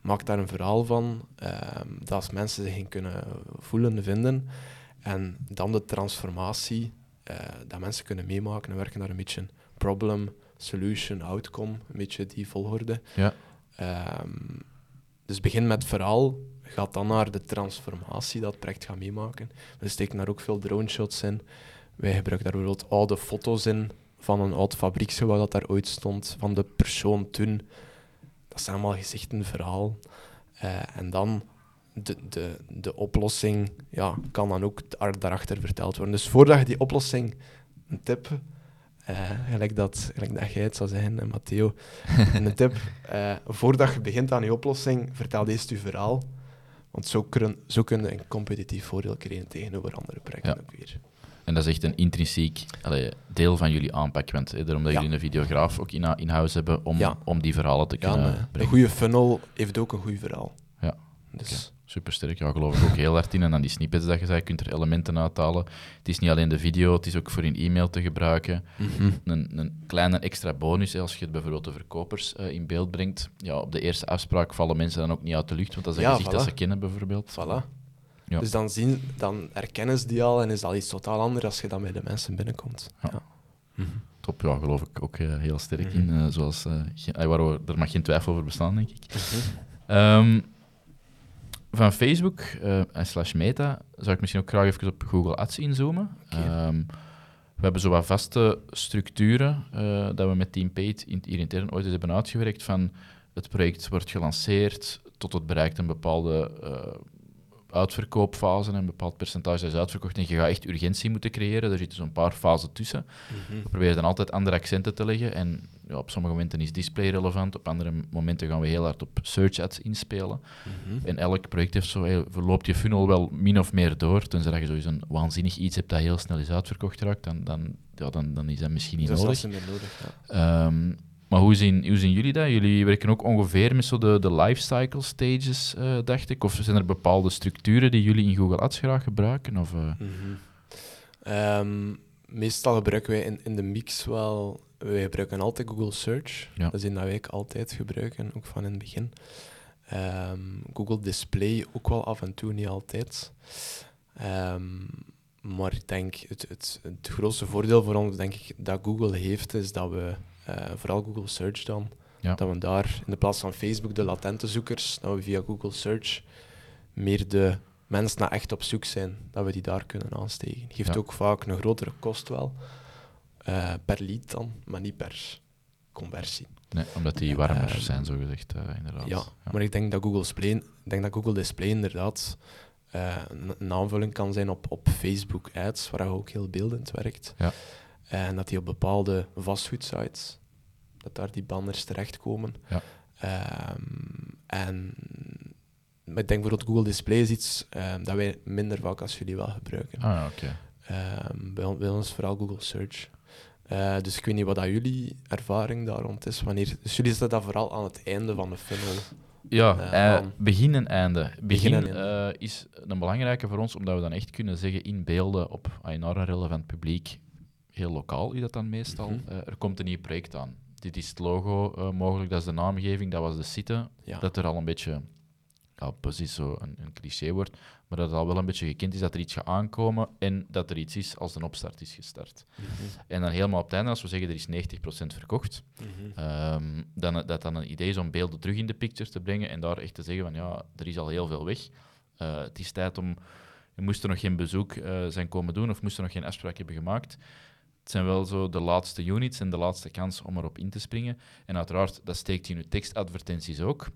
maak daar een verhaal van, ehm, dat als mensen zich in kunnen voelen, vinden, en dan de transformatie, eh, dat mensen kunnen meemaken en werken naar een beetje problem, solution, outcome, een beetje die volgorde. Ja. Ehm, dus begin met verhaal, gaat dan naar de transformatie dat het project gaat meemaken. We steken daar ook veel drone shots in. Wij gebruiken daar bijvoorbeeld oude foto's in van een oud fabrieksgebouw dat daar ooit stond, van de persoon toen. Dat zijn allemaal gezichten, verhaal. Eh, en dan de, de, de oplossing ja, kan dan ook daar- daarachter verteld worden. Dus voordat je die oplossing, een tip, eh, gelijk, dat, gelijk dat het zou zeggen, eh, Matteo, een tip, voordat je begint aan je oplossing, vertel eerst je verhaal. Want zo kun, zo kun je een competitief voordeel creëren tegenover andere projecten Ja. ook weer. En dat is echt een intrinsiek allee, deel van jullie aanpak. Want hè, daarom dat Ja. jullie een videograaf ook in, in huis hebben om, Ja. om die verhalen te kunnen een, een brengen. goede funnel heeft ook een goed verhaal. Ja, Dus, Supersterk, ja, geloof ik ook heel hard in. En dan die snippets dat je zei, je kunt er elementen uithalen. Het is niet alleen de video, het is ook voor in e-mail te gebruiken. mhm. Een, een kleine extra bonus, hè, als je het bijvoorbeeld de verkopers eh, in beeld brengt. Ja, op de eerste afspraak vallen mensen dan ook niet uit de lucht, want dat is een Ja, gezicht dat ze kennen bijvoorbeeld. Voilà. Ja. Dus dan, zien, dan herkennen ze die al en is dat iets totaal anders als je dan bij de mensen binnenkomt. Ja. Ja. Mhm. Top, ja, geloof ik ook eh, heel sterk Mhm. in. eh, zoals, waar we, daar mag geen twijfel over bestaan, denk ik. Mhm. Van Facebook eh, en slash Meta zou ik misschien ook graag even op Google Ads inzoomen. Ehm, we hebben zo wat vaste structuren eh, dat we met Team Paid in, hier intern ooit eens hebben uitgewerkt van het project wordt gelanceerd tot het bereikt een bepaalde uh, uitverkoopfase en een bepaald percentage is uitverkocht. En je gaat echt urgentie moeten creëren. Er zitten zo'n paar fasen tussen. Mhm. We proberen dan altijd andere accenten te leggen. En ja, op sommige momenten is display relevant, op andere momenten gaan we heel hard op search ads inspelen. Mhm. En elk project heeft zo, hey, verloopt je funnel wel min of meer door. Tenzij dat je sowieso een waanzinnig iets hebt dat heel snel is uitverkocht raakt, dan, dan, ja, dan, dan is dat misschien niet Dus dat nodig. is niet nodig. Ja. Ehm, maar hoe zien, hoe zien jullie dat? Jullie werken ook ongeveer met zo de, de lifecycle stages, eh, dacht ik. Of zijn er bepaalde structuren die jullie in Google Ads graag gebruiken? Of, eh, Mhm. Ehm, meestal gebruiken wij in, in de mix wel. Wij gebruiken altijd Google Search. Ja. Dat is een dat wij ook altijd gebruiken, ook van in het begin. Ehm, Google Display ook wel af en toe, niet altijd. Ehm, maar ik denk, het, het, het grootste voordeel voor ons, denk ik, dat Google heeft, is dat we, eh, vooral Google Search dan, Ja. dat we daar in de plaats van Facebook de latente zoekers, dat we via Google Search meer de mensen naar echt op zoek zijn, dat we die daar kunnen aansteken. Geeft Ja. ook vaak een grotere kost wel, eh, per lead dan, maar niet per conversie. nee, omdat die warmer Ehm, zijn, zogezegd, eh inderdaad. Ja, maar ik denk dat Google Display, ik denk dat Google Display inderdaad eh, een, een aanvulling kan zijn op, op Facebook ads, waar ook heel beeldend werkt. Ja. En dat die op bepaalde vastgoedsites, dat daar die banners terechtkomen. Ja. Ehm, en maar ik denk bijvoorbeeld Google Display is iets ehm, dat wij minder vaak als jullie wel gebruiken. Ah, oké. Ehm, bij, on- bij ons vooral Google Search. Eh, dus ik weet niet wat dat jullie ervaring daar rond is. Wanneer, dus jullie zetten dat vooral aan het einde van de funnel. Ja, Eh, eh, begin en einde. Begin, en einde. is een belangrijke voor ons, omdat we dan echt kunnen zeggen in beelden op ah, naar een relevant publiek, heel lokaal is dat dan meestal, Mhm. er komt een nieuw project aan. Dit is het logo mogelijk, dat is de naamgeving, dat was de site. Ja. Dat er al een beetje, ja, precies zo een, een cliché wordt, maar dat het al wel een beetje gekend is dat er iets gaat aankomen en dat er iets is als een opstart is gestart. Mhm. En dan helemaal op het einde, als we zeggen er is 90% verkocht. Ehm, dan, dat dan een idee is om beelden terug in de picture te brengen en daar echt te zeggen van ja, er is al heel veel weg. Eh, het is tijd om, je moest er nog geen bezoek eh, zijn komen doen of moest er nog geen afspraak hebben gemaakt. Het zijn wel zo de laatste units en de laatste kans om erop in te springen. En uiteraard, dat steekt in je tekstadvertenties ook.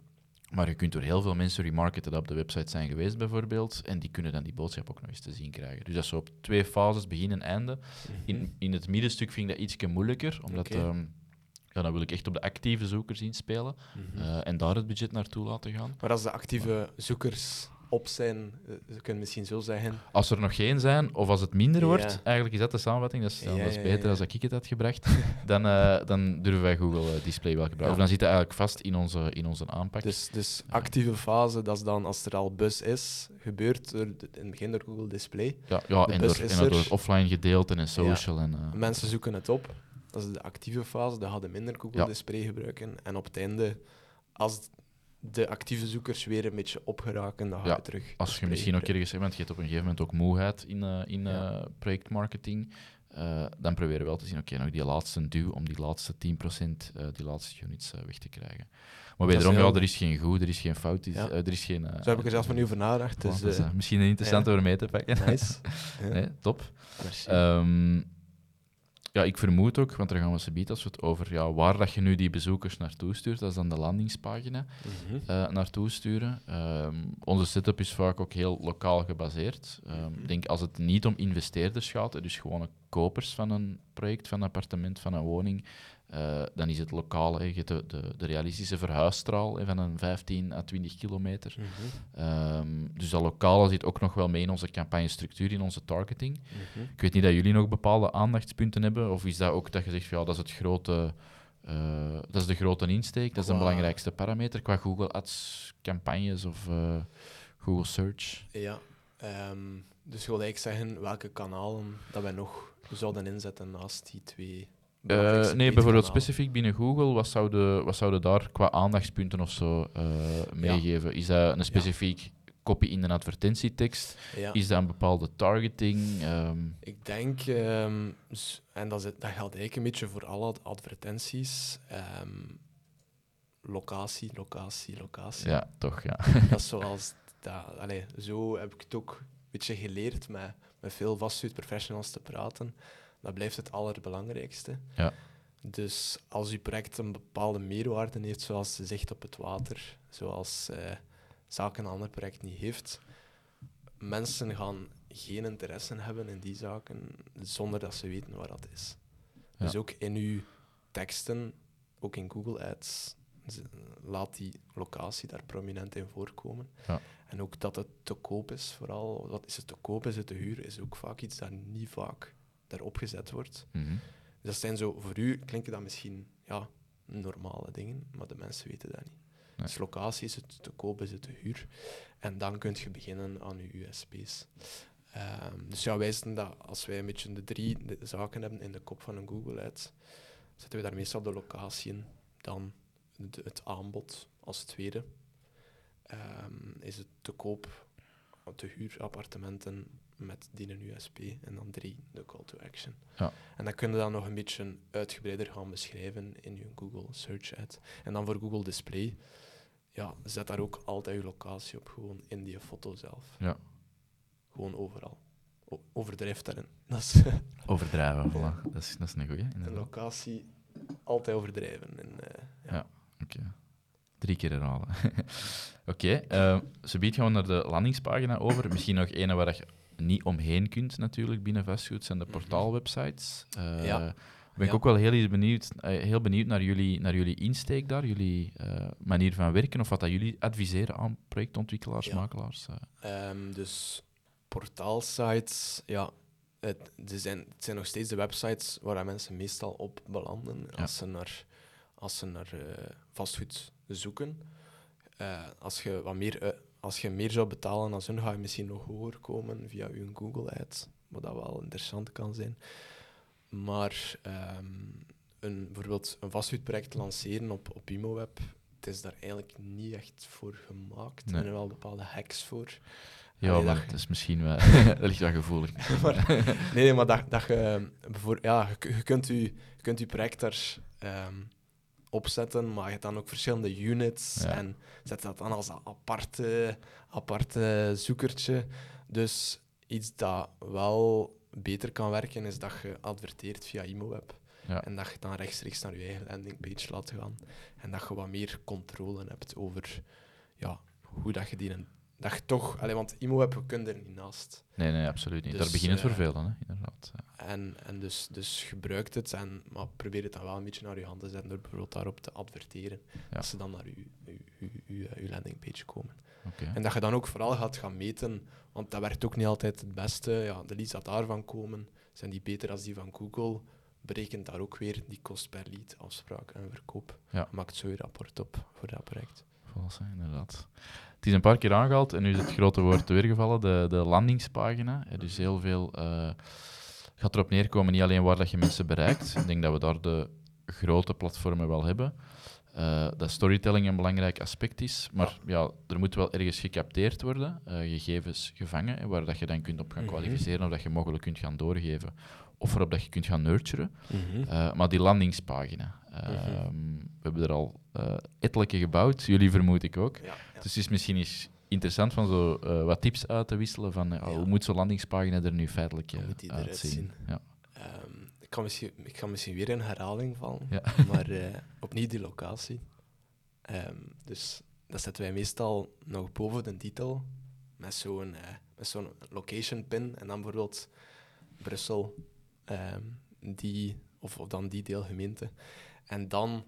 Maar je kunt door heel veel mensen remarketen dat op de website zijn geweest, bijvoorbeeld. En die kunnen dan die boodschap ook nog eens te zien krijgen. Dus dat is zo op twee fases, begin en einde. In, in het middenstuk vind ik dat ietsje moeilijker, omdat ehm, ja, dan wil ik echt op de actieve zoekers inspelen Mhm. eh, en daar het budget naartoe laten gaan. Maar als de actieve zoekers op zijn, eh, ze kunnen misschien zo zeggen. Als er nog geen zijn, of als het minder Ja. wordt, eigenlijk is dat de samenvatting, dat is, Ja, dat is beter ja. als ik het had gebracht, dan, eh, dan durven wij Google eh, Display wel gebruiken. Of dan zit het eigenlijk vast in onze, in onze aanpak. Dus, dus actieve fase, dat is dan als er al bus is, gebeurt er in het begin door Google Display. ja, ja de en, door, en door het offline gedeelte en social. En, Mensen zoeken het op. Dat is de actieve fase, dat hadden minder Google. Display gebruiken. En op het einde, als de actieve zoekers weer een beetje opgeraken, dan ga je Ja, terug. Als je misschien ook ergens want je hebt op een gegeven moment ook moeheid in, eh, in Ja. eh, projectmarketing, eh, dan proberen we wel te zien, oké, nog die laatste duw om die laatste 10%, eh die laatste units weg te krijgen. Maar wederom, heel- ja, er is geen goed, er is geen fout, er is, Ja. er is geen... Zo heb ik er zelfs van nu over nagedacht. Dus, misschien een interessante ja. om mee te pakken. nice. Nee, top. Merci. Ja, ik vermoed ook, want daar gaan we ze bieden als we het over ja, waar dat je nu die bezoekers naartoe stuurt, dat is dan de landingspagina. Mhm. eh, naartoe sturen. Ehm, onze setup is vaak ook heel lokaal gebaseerd. Ehm, Mhm. Ik denk als het niet om investeerders gaat, dus gewone kopers van een project, van een appartement, van een woning, eh, dan is het lokaal. de, de, de realistische verhuisstraal van een 15 à 20 kilometer. Mhm. Ehm, dus dat lokale zit ook nog wel mee in onze campagnestructuur, in onze targeting. Mhm. Ik weet niet dat jullie nog bepaalde aandachtspunten hebben, of is dat ook dat je zegt, ja, dat is het grote... eh, dat is de grote insteek, dat is de belangrijkste parameter qua Google Ads campagnes of eh, Google Search. Ja, ehm, dus wil ik zeggen welke kanalen dat wij nog zouden inzetten naast die twee. Eh, nee, bijvoorbeeld specifiek binnen Google, wat zouden wat zouden daar qua aandachtspunten of zo eh, meegeven? Is dat een specifiek kopie in een advertentietekst? Ja. Is dat een bepaalde targeting? Ehm, Ik denk, ehm, en dat, is, dat geldt eigenlijk een beetje voor alle advertenties, ehm, locatie, locatie, locatie. ja, toch, ja. Dat is zoals, dat, allee, zo heb ik het ook een beetje geleerd met, met veel vastgoedprofessionals te praten. Dat blijft het allerbelangrijkste. Ja. Dus als uw project een bepaalde meerwaarde heeft, zoals zicht op het water, zoals uh, zaken een ander project niet heeft, mensen gaan geen interesse hebben in die zaken zonder dat ze weten waar dat is. Dus ook in uw teksten, ook in Google Ads, laat die locatie daar prominent in voorkomen. Ja. En ook dat het te koop is, vooral. Wat is het te koop, is het te huur, is ook vaak iets dat niet vaak daarop gezet wordt. Mhm. Dus dat zijn zo, voor u klinken dat misschien ja, normale dingen, maar de mensen weten dat niet. Dus locatie is het te koop, is het te huur. En dan kun je beginnen aan je USP's. Um, dus ja, wij dat als wij een beetje de drie zaken hebben in de kop van een Google Ads, zetten we daar meestal de locatie in, dan het aanbod als tweede. Um, is het te koop, te huur appartementen met die een USP en dan drie de call to action. Ja. En dan kun je dan nog een beetje uitgebreider gaan beschrijven in je Google Search Ad. En dan voor Google Display, ja, zet daar ook altijd je locatie op, gewoon in die foto zelf. Ja. Gewoon overal. O overdrijf daarin. Dat is Overdrijven, voilà. Dat is, dat is een goeie. Een locatie altijd overdrijven. En, uh, ja. ja. oké. Drie keer herhalen. oké, okay, uh, ze biedt gewoon naar de landingspagina over. Misschien nog een waar je niet omheen kunt natuurlijk binnen vastgoed, zijn de mhm. portaalwebsites. Uh, ja. Ben ik ook wel heel benieuwd, heel benieuwd naar jullie, naar jullie insteek daar, jullie manier van werken, of wat dat jullie adviseren aan projectontwikkelaars, ja. makelaars. Um, dus portaalsites, ja, het, zijn, het zijn nog steeds de websites waar mensen meestal op belanden als ze naar, als ze naar uh, vastgoed zoeken. Uh, als, je wat meer, uh, als je meer zou betalen dan hun, ga je misschien nog hoger komen via je Google Ads, wat dat wel interessant kan zijn. Maar um, een, bijvoorbeeld een vastgoedproject lanceren op, op ImoWeb, het is daar eigenlijk niet echt voor gemaakt. Er zijn wel bepaalde hacks voor. Ja, maar dat is misschien wel... dat ligt wel gevoelig. nee, maar dat, dat je... Ja, je, je, kunt je, je kunt je project daar um, opzetten, maar je hebt dan ook verschillende units en zet dat dan als aparte, aparte zoekertje. Dus iets dat wel beter kan werken, is dat je adverteert via ImoWeb. Ja. En dat je dan rechtstreeks naar je eigen landingpage laat gaan. En dat je wat meer controle hebt over ja, hoe dat je die dat je toch, allee, want IMO-web kun je er niet naast. Nee, nee, absoluut niet. Dus, Daar begint het voor eh, veel dan, hè, inderdaad. En, en dus, dus gebruik het, en, maar probeer het dan wel een beetje naar je hand te zetten door bijvoorbeeld daarop te adverteren. Als ze dan naar je, je, je, je landingpage komen. Okay. En dat je dan ook vooral gaat gaan meten, want dat werkt ook niet altijd het beste. Ja, de leads dat daarvan komen, zijn die beter als die van Google. Berekent daar ook weer die kost per lead, afspraak en verkoop. Ja. Maakt zo je rapport op voor dat project. Volgens inderdaad. Het is een paar keer aangehaald en nu is het grote woord weergevallen, de, de landingspagina. Is heel veel... Uh, gaat erop neerkomen, niet alleen waar dat je mensen bereikt. Ik denk dat we daar de grote platformen wel hebben. Uh, dat storytelling een belangrijk aspect is, maar ja. er moet wel ergens gecapteerd worden, uh, gegevens gevangen, waar dat je dan kunt op gaan mhm. kwalificeren of dat je mogelijk kunt gaan doorgeven of waarop dat je kunt gaan nurturen. Mm maar die landingspagina, uh, we hebben er al uh, ettelijke gebouwd, jullie vermoed ik ook. Ja, Dus het is misschien eens interessant van zo wat tips uit te wisselen van hoe moet zo'n landingspagina er nu feitelijk uitzien. Ja. Um, ik, kan misschien, ik ga misschien weer in herhaling vallen, maar opnieuw die locatie. Um, dus dat zetten wij meestal nog boven de titel met zo'n zo'n location pin en dan bijvoorbeeld Brussel Ehm, die, of, of, dan die deelgemeente. En dan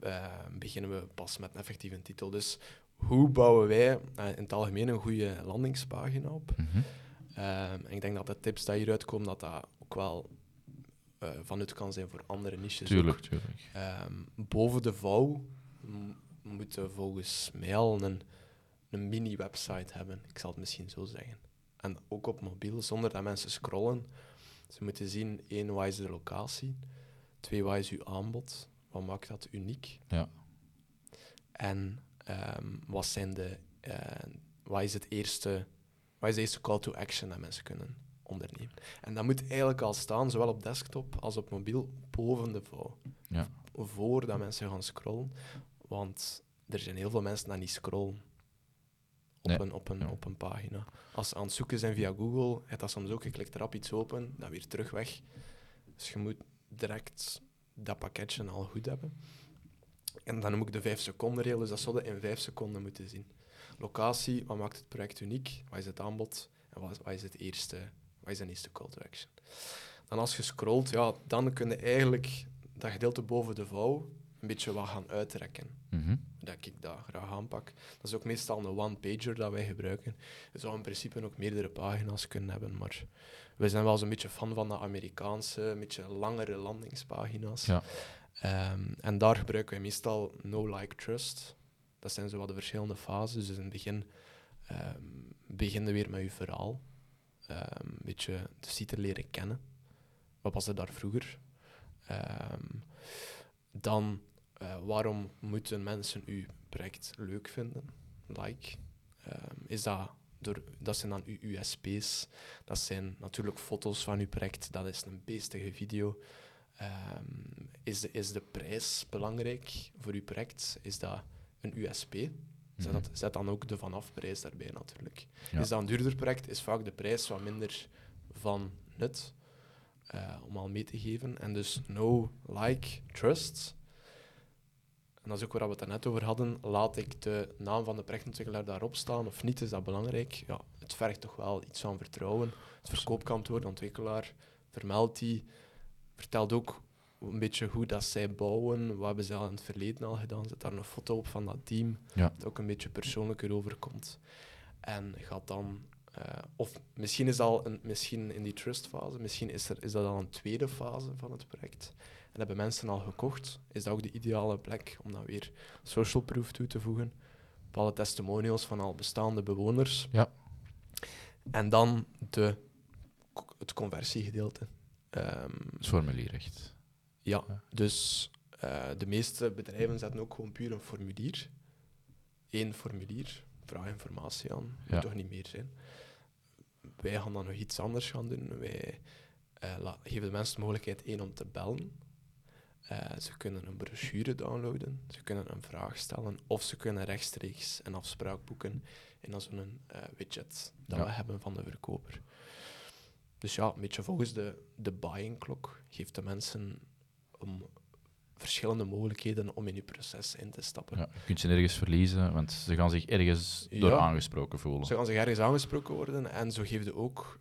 ehm, beginnen we pas met een effectieve titel. Dus hoe bouwen wij uh, in het algemeen een goede landingspagina op? Mhm. Ehm, en ik denk dat de tips die hieruit komen, dat dat ook wel van nut kan zijn voor andere niches. Tuurlijk, tuurlijk. boven de vouw moeten volgens mij al een, een mini-website hebben. Ik zal het misschien zo zeggen. En ook op mobiel, zonder dat mensen scrollen. Ze moeten zien, één, wat is de locatie? Twee, wat is uw aanbod? Wat maakt dat uniek? Ja. En um, wat, zijn de, uh, wat, is het eerste, wat is de eerste call to action dat mensen kunnen ondernemen? En dat moet eigenlijk al staan, zowel op desktop als op mobiel, boven de vouw. Ja. Voordat mensen gaan scrollen. Want er zijn heel veel mensen die niet scrollen op, een, op, een, op een pagina. Als ze aan het zoeken zijn via Google, heeft dat soms ook, je klikt erop iets open, dan weer terug weg. Dus je moet direct dat pakketje al goed hebben. En dan moet ik de vijf seconden regel, dus dat zouden in vijf seconden moeten zien. Locatie, wat maakt het project uniek? Wat is het aanbod? En wat is, wat is, het eerste, wat is de eerste call to action? Dan als je scrolt, ja, dan kun je eigenlijk dat gedeelte boven de vouw een beetje wat gaan uitrekken. Mhm. Dat ik dat graag aanpak. Dat is ook meestal een one-pager dat wij gebruiken. Je zou in principe ook meerdere pagina's kunnen hebben, maar we zijn wel een beetje fan van de Amerikaanse, een beetje langere landingspagina's. Ja. Ehm, en daar gebruiken wij meestal no, like, trust. Dat zijn zo wat de verschillende fases. Dus in het begin um, begin weer met je verhaal. Um, een beetje de site leren kennen. Wat was er daar vroeger? dan, uh, waarom moeten mensen uw project leuk vinden? Like. is dat door, dat zijn dan uw USP's. Dat zijn natuurlijk foto's van uw project. Dat is een beestige video. Um, is, de, is de prijs belangrijk voor uw project? Is dat een USP? Zet, dat, zet dan ook de vanafprijs daarbij natuurlijk. Ja. Is dat een duurder project, is vaak de prijs wat minder van nut. Uh, om al mee te geven. En dus no, like, trust. En dat is ook waar we het net over hadden. Laat ik de naam van de projectontwikkelaar daarop staan of niet? Is dat belangrijk? Ja, het vergt toch wel iets van vertrouwen. Het verkoopkantoor, de ontwikkelaar, vermeldt die. Vertelt ook een beetje hoe dat zij bouwen. Wat hebben ze al in het verleden al gedaan? Zet daar een foto op van dat team. Ja. Dat ook een beetje persoonlijker overkomt. En gaat dan... Uh, of misschien is dat al een, misschien in die trustfase, misschien is, er, is dat al een tweede fase van het project. En hebben mensen al gekocht, is dat ook de ideale plek om dan weer social proof toe te voegen. Bepaalde testimonials van al bestaande bewoners. Ja. En dan de, het conversiegedeelte. Um, het formulier echt. Ja, dus uh, de meeste bedrijven zetten ook gewoon puur een formulier. Eén formulier, vraag informatie aan, moet toch niet meer zijn. Wij gaan dan nog iets anders gaan doen. Wij uh, geven de mensen de mogelijkheid één om te bellen uh, ze kunnen een brochure downloaden, ze kunnen een vraag stellen of ze kunnen rechtstreeks een afspraak boeken in zo'n uh, widget dat ja. we hebben van de verkoper. Dus ja, een beetje volgens de, de buying klok geeft de mensen om verschillende mogelijkheden om in je proces in te stappen. Ja, je kunt ze nergens verliezen, want ze gaan zich ergens door ja, aangesproken voelen. Ze gaan zich ergens aangesproken worden en zo geeft je ook...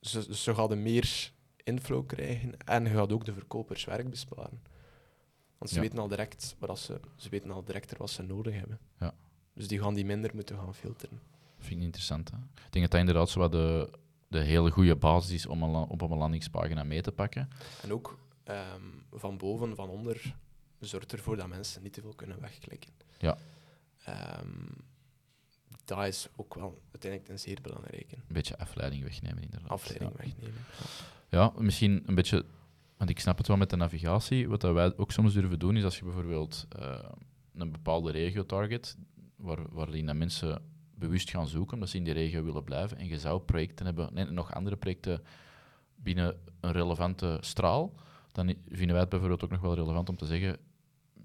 Ze, ze gaan meer inflow krijgen en je gaat ook de verkopers werk besparen. Want ze weten al direct wat ze, ze weten al direct wat ze nodig hebben. Ja. Dus die gaan die minder moeten gaan filteren. Vind ik interessant. Hè? Ik denk dat dat inderdaad zo wat de, de hele goede basis is om een, op een landingspagina mee te pakken. En ook um, van boven, van onder, zorgt ervoor dat mensen niet te veel kunnen wegklikken. Ja. Um, dat is ook wel uiteindelijk een zeer belangrijke. Een beetje afleiding wegnemen, inderdaad. Afleiding ja. wegnemen. Ja, misschien een beetje want ik snap het wel met de navigatie. Wat dat wij ook soms durven doen, is als je bijvoorbeeld uh, een bepaalde regio target, waar, waarin dat mensen bewust gaan zoeken, omdat ze in die regio willen blijven, en je zou projecten hebben, en nog andere projecten binnen een relevante straal, dan vinden wij het bijvoorbeeld ook nog wel relevant om te zeggen,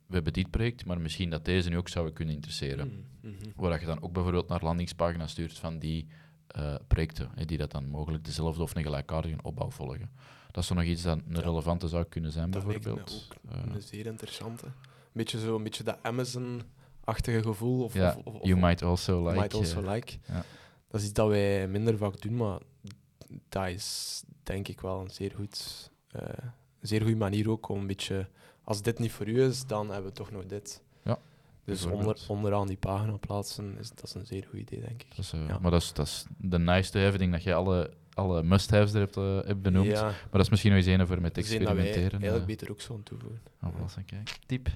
we hebben dit project, maar misschien dat deze nu ook zou kunnen interesseren. Mm -hmm. Waar je dan ook bijvoorbeeld naar landingspagina's stuurt van die uh, projecten, die dat dan mogelijk dezelfde of een gelijkaardige opbouw volgen. Dat is nog iets dat een relevante zou kunnen zijn, dat bijvoorbeeld. ook uh, een zeer interessante. Beetje zo, een beetje dat Amazon-achtige gevoel. Of, ja, of, of, you might also like. Might also uh, like. Ja. Dat is iets dat wij minder vaak doen, maar dat is denk ik wel een zeer goed, uh, een zeer goede manier ook om een beetje... Als dit niet voor u is, dan hebben we toch nog dit. Ja. Dus onder, onderaan die pagina plaatsen, is, dat is een zeer goed idee, denk ik. Dat uh, ja. Maar dat is, dat is de nice to have, dat je alle alle must-haves er hebt, uh, hebt benoemd. Ja. Maar dat is misschien nog eens een voor met experimenteren. Dat eigenlijk uh. beter ook zo toevoegen. Oh, wel eens kijk. Tip.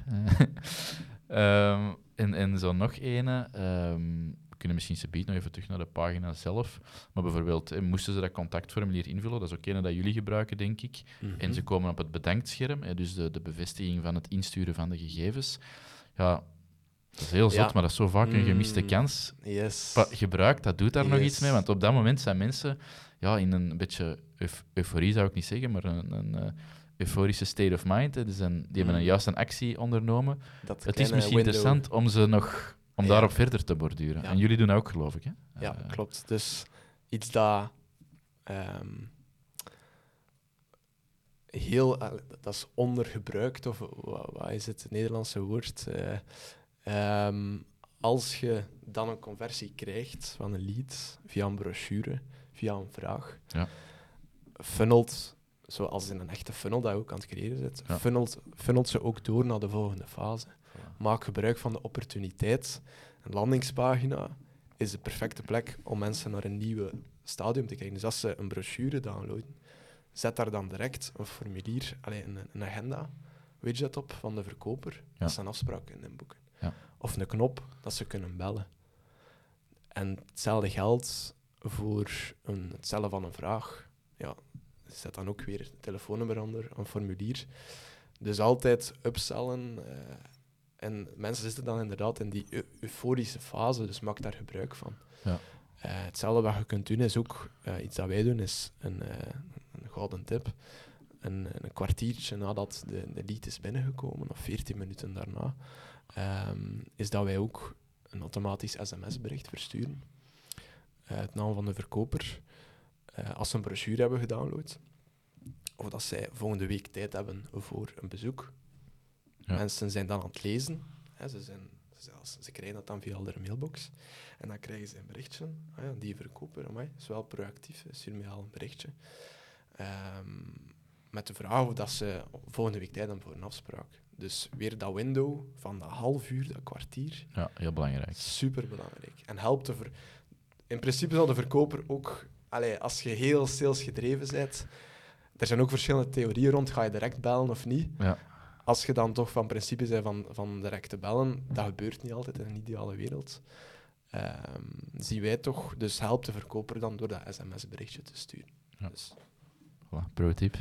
um, en, en zo nog ene. Um, we kunnen misschien subiet nog even terug naar de pagina zelf. Maar bijvoorbeeld, eh, moesten ze dat contactformulier invullen, dat is ook een dat jullie gebruiken, denk ik. Mm -hmm. En ze komen op het bedenkscherm, eh, dus de, de bevestiging van het insturen van de gegevens. Ja, dat is heel zot, ja. maar dat is zo vaak een gemiste kans. Yes. Gebruik, dat doet daar yes. nog iets mee, want op dat moment zijn mensen ja, in een beetje euf euforie, zou ik niet zeggen, maar een, een uh, euforische state of mind. Hè. Dus een, die hebben een mm. juist een actie ondernomen. Dat het is misschien window. interessant om ze nog om ja. daarop verder te borduren. Ja. En jullie doen dat ook, geloof ik. Hè? Ja, uh, klopt. Dus iets dat um, heel... eh, dat is ondergebruikt, of wat, wat is het Nederlandse woord? Eh, ehm, als je dan een conversie krijgt van een lead via een brochure, via een vraag, Ja. funnelt, zoals in een echte funnel dat je ook aan het creëren zit, Ja. funnelt, funnelt ze ook door naar de volgende fase. Maak gebruik van de opportuniteit. Een landingspagina is de perfecte plek om mensen naar een nieuwe stadium te krijgen. Dus als ze een brochure downloaden, zet daar dan direct een formulier, allee, een, een agenda, widget op van de verkoper, dat ze een afspraak kunnen inboeken. Of een knop dat ze kunnen bellen. En hetzelfde geldt voor een, het stellen van een vraag. Ja, zet dan ook weer een telefoonnummer onder, een formulier. Dus altijd upsellen. eh, en mensen zitten dan inderdaad in die eu- euforische fase, dus maak daar gebruik van. Ja. Eh, hetzelfde wat je kunt doen is ook, eh, iets dat wij doen, is een, een gouden tip. Een, een kwartiertje nadat de, de lead is binnengekomen, of 14 minuten daarna, ehm, is dat wij ook een automatisch sms-bericht versturen. Eh, het naam van de verkoper. eh, als ze een brochure hebben gedownload, of dat zij volgende week tijd hebben voor een bezoek. Ja. Mensen zijn dan aan het lezen. Hè, ze, zijn, zelfs, ze krijgen dat dan via hun mailbox. En dan krijgen ze een berichtje. Ah ja, die verkoper, amai, is wel proactief, stuur mij al een berichtje. Ehm, met de vraag of dat ze volgende week tijd hebben voor een afspraak. Dus weer dat window van dat half uur, dat kwartier, Ja, heel belangrijk. super belangrijk. En helpt de ver... In principe zal de verkoper ook, allee, als je heel sales gedreven bent, er zijn ook verschillende theorieën rond, ga je direct bellen of niet? Ja, Als je dan toch van principe bent van, van direct te bellen, dat gebeurt niet altijd in een ideale wereld. Ehm, zien wij toch, dus helpt de verkoper dan door dat sms-berichtje te sturen. Ja. Dus, voilà, pro tip.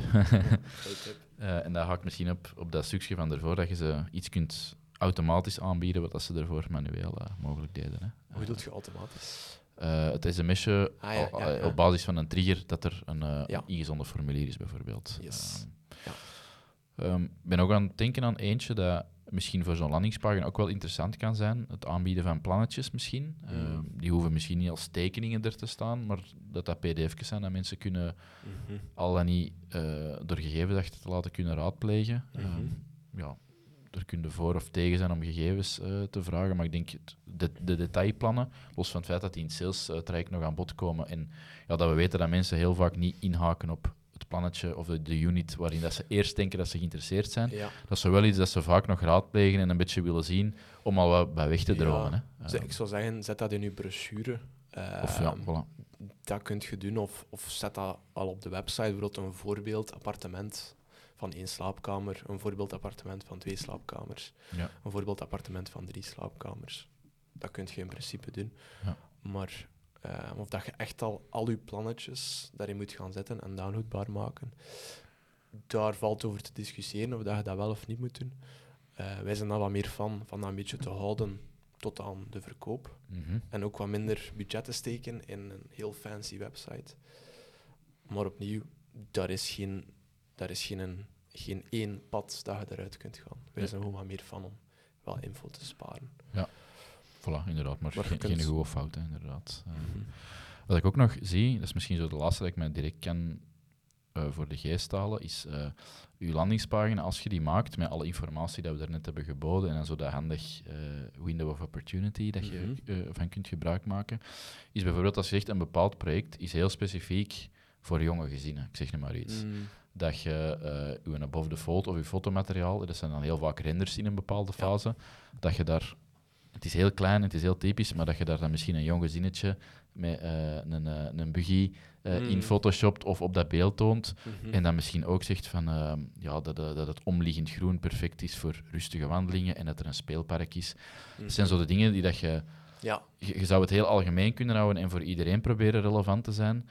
goeie tip. Eh, en dat haakt misschien op, op dat stukje van daarvoor, dat je ze iets kunt automatisch aanbieden, wat dat ze ervoor manueel eh, mogelijk deden. Hè. Hoe doe je automatisch? Eh, het sms'je Ah, ja, al- ja, ja. op basis van een trigger dat er een, een ingezonden formulier is, bijvoorbeeld. Yes. Ehm, Ja. ehm, Ik ben ook aan het denken aan eentje dat misschien voor zo'n landingspagina ook wel interessant kan zijn. Het aanbieden van plannetjes misschien. Mm. Ehm, die hoeven misschien niet als tekeningen er te staan, maar dat dat pdf's zijn dat mensen kunnen Mhm. al dan niet eh, door gegevens achter te laten kunnen raadplegen. Mhm. Ehm, ja, er kunnen voor of tegen zijn om gegevens eh, te vragen, maar ik denk de, de detailplannen, los van het feit dat die in het sales eh, traject nog aan bod komen en ja, dat we weten dat mensen heel vaak niet inhaken op plannetje of de, de unit waarin dat ze eerst denken dat ze geïnteresseerd zijn. Ja. Dat is wel iets dat ze vaak nog raadplegen en een beetje willen zien om al wat bij weg te Ja. dromen. Hè. Ehm, ik zou zeggen, zet dat in je brochure. of ja, voilà. Dat kunt je doen, of, of zet dat al op de website, bijvoorbeeld een voorbeeldappartement van één slaapkamer, een voorbeeldappartement van twee slaapkamers, Ja. een voorbeeldappartement van drie slaapkamers. Dat kun je in principe doen. Ja. Maar eh, of dat je echt al al je plannetjes daarin moet gaan zetten en downloadbaar maken, daar valt over te discussiëren of dat je dat wel of niet moet doen. Eh, wij zijn daar wat meer van, van dat een beetje te houden tot aan de verkoop. Mhm. En ook wat minder budget te steken in een heel fancy website. Maar opnieuw, daar is geen, daar is geen, geen één pad dat je eruit kunt gaan. Wij zijn gewoon wat meer van om wel info te sparen. Voilà, inderdaad, maar, geen, geen goede fout, hè, inderdaad. Ehm, Mhm. Wat ik ook nog zie, dat is misschien zo de laatste dat ik mij direct kan eh, voor de geest halen, is eh uw landingspagina, als je die maakt met alle informatie dat we daarnet hebben geboden en dan zo dat handig eh, window of opportunity dat je Mhm. eh, van kunt gebruik maken, is bijvoorbeeld als je zegt een bepaald project is heel specifiek voor jonge gezinnen, ik zeg nu maar iets. Mm, Dat je eh uw above the fold of je fotomateriaal, dat zijn dan heel vaak renders in een bepaalde Ja. fase, dat je daar, het is heel klein, het is heel typisch, maar dat je daar dan misschien een jong gezinnetje met eh, een, eh, een buggy eh, in Mm. photoshopt of op dat beeld toont, mhm. en dan misschien ook zegt van, eh, ja, dat, dat dat het omliggend groen perfect is voor rustige wandelingen en dat er een speelpark is. Dat zijn zo de dingen die dat je Ja, je, je zou het heel algemeen kunnen houden en voor iedereen proberen relevant te zijn.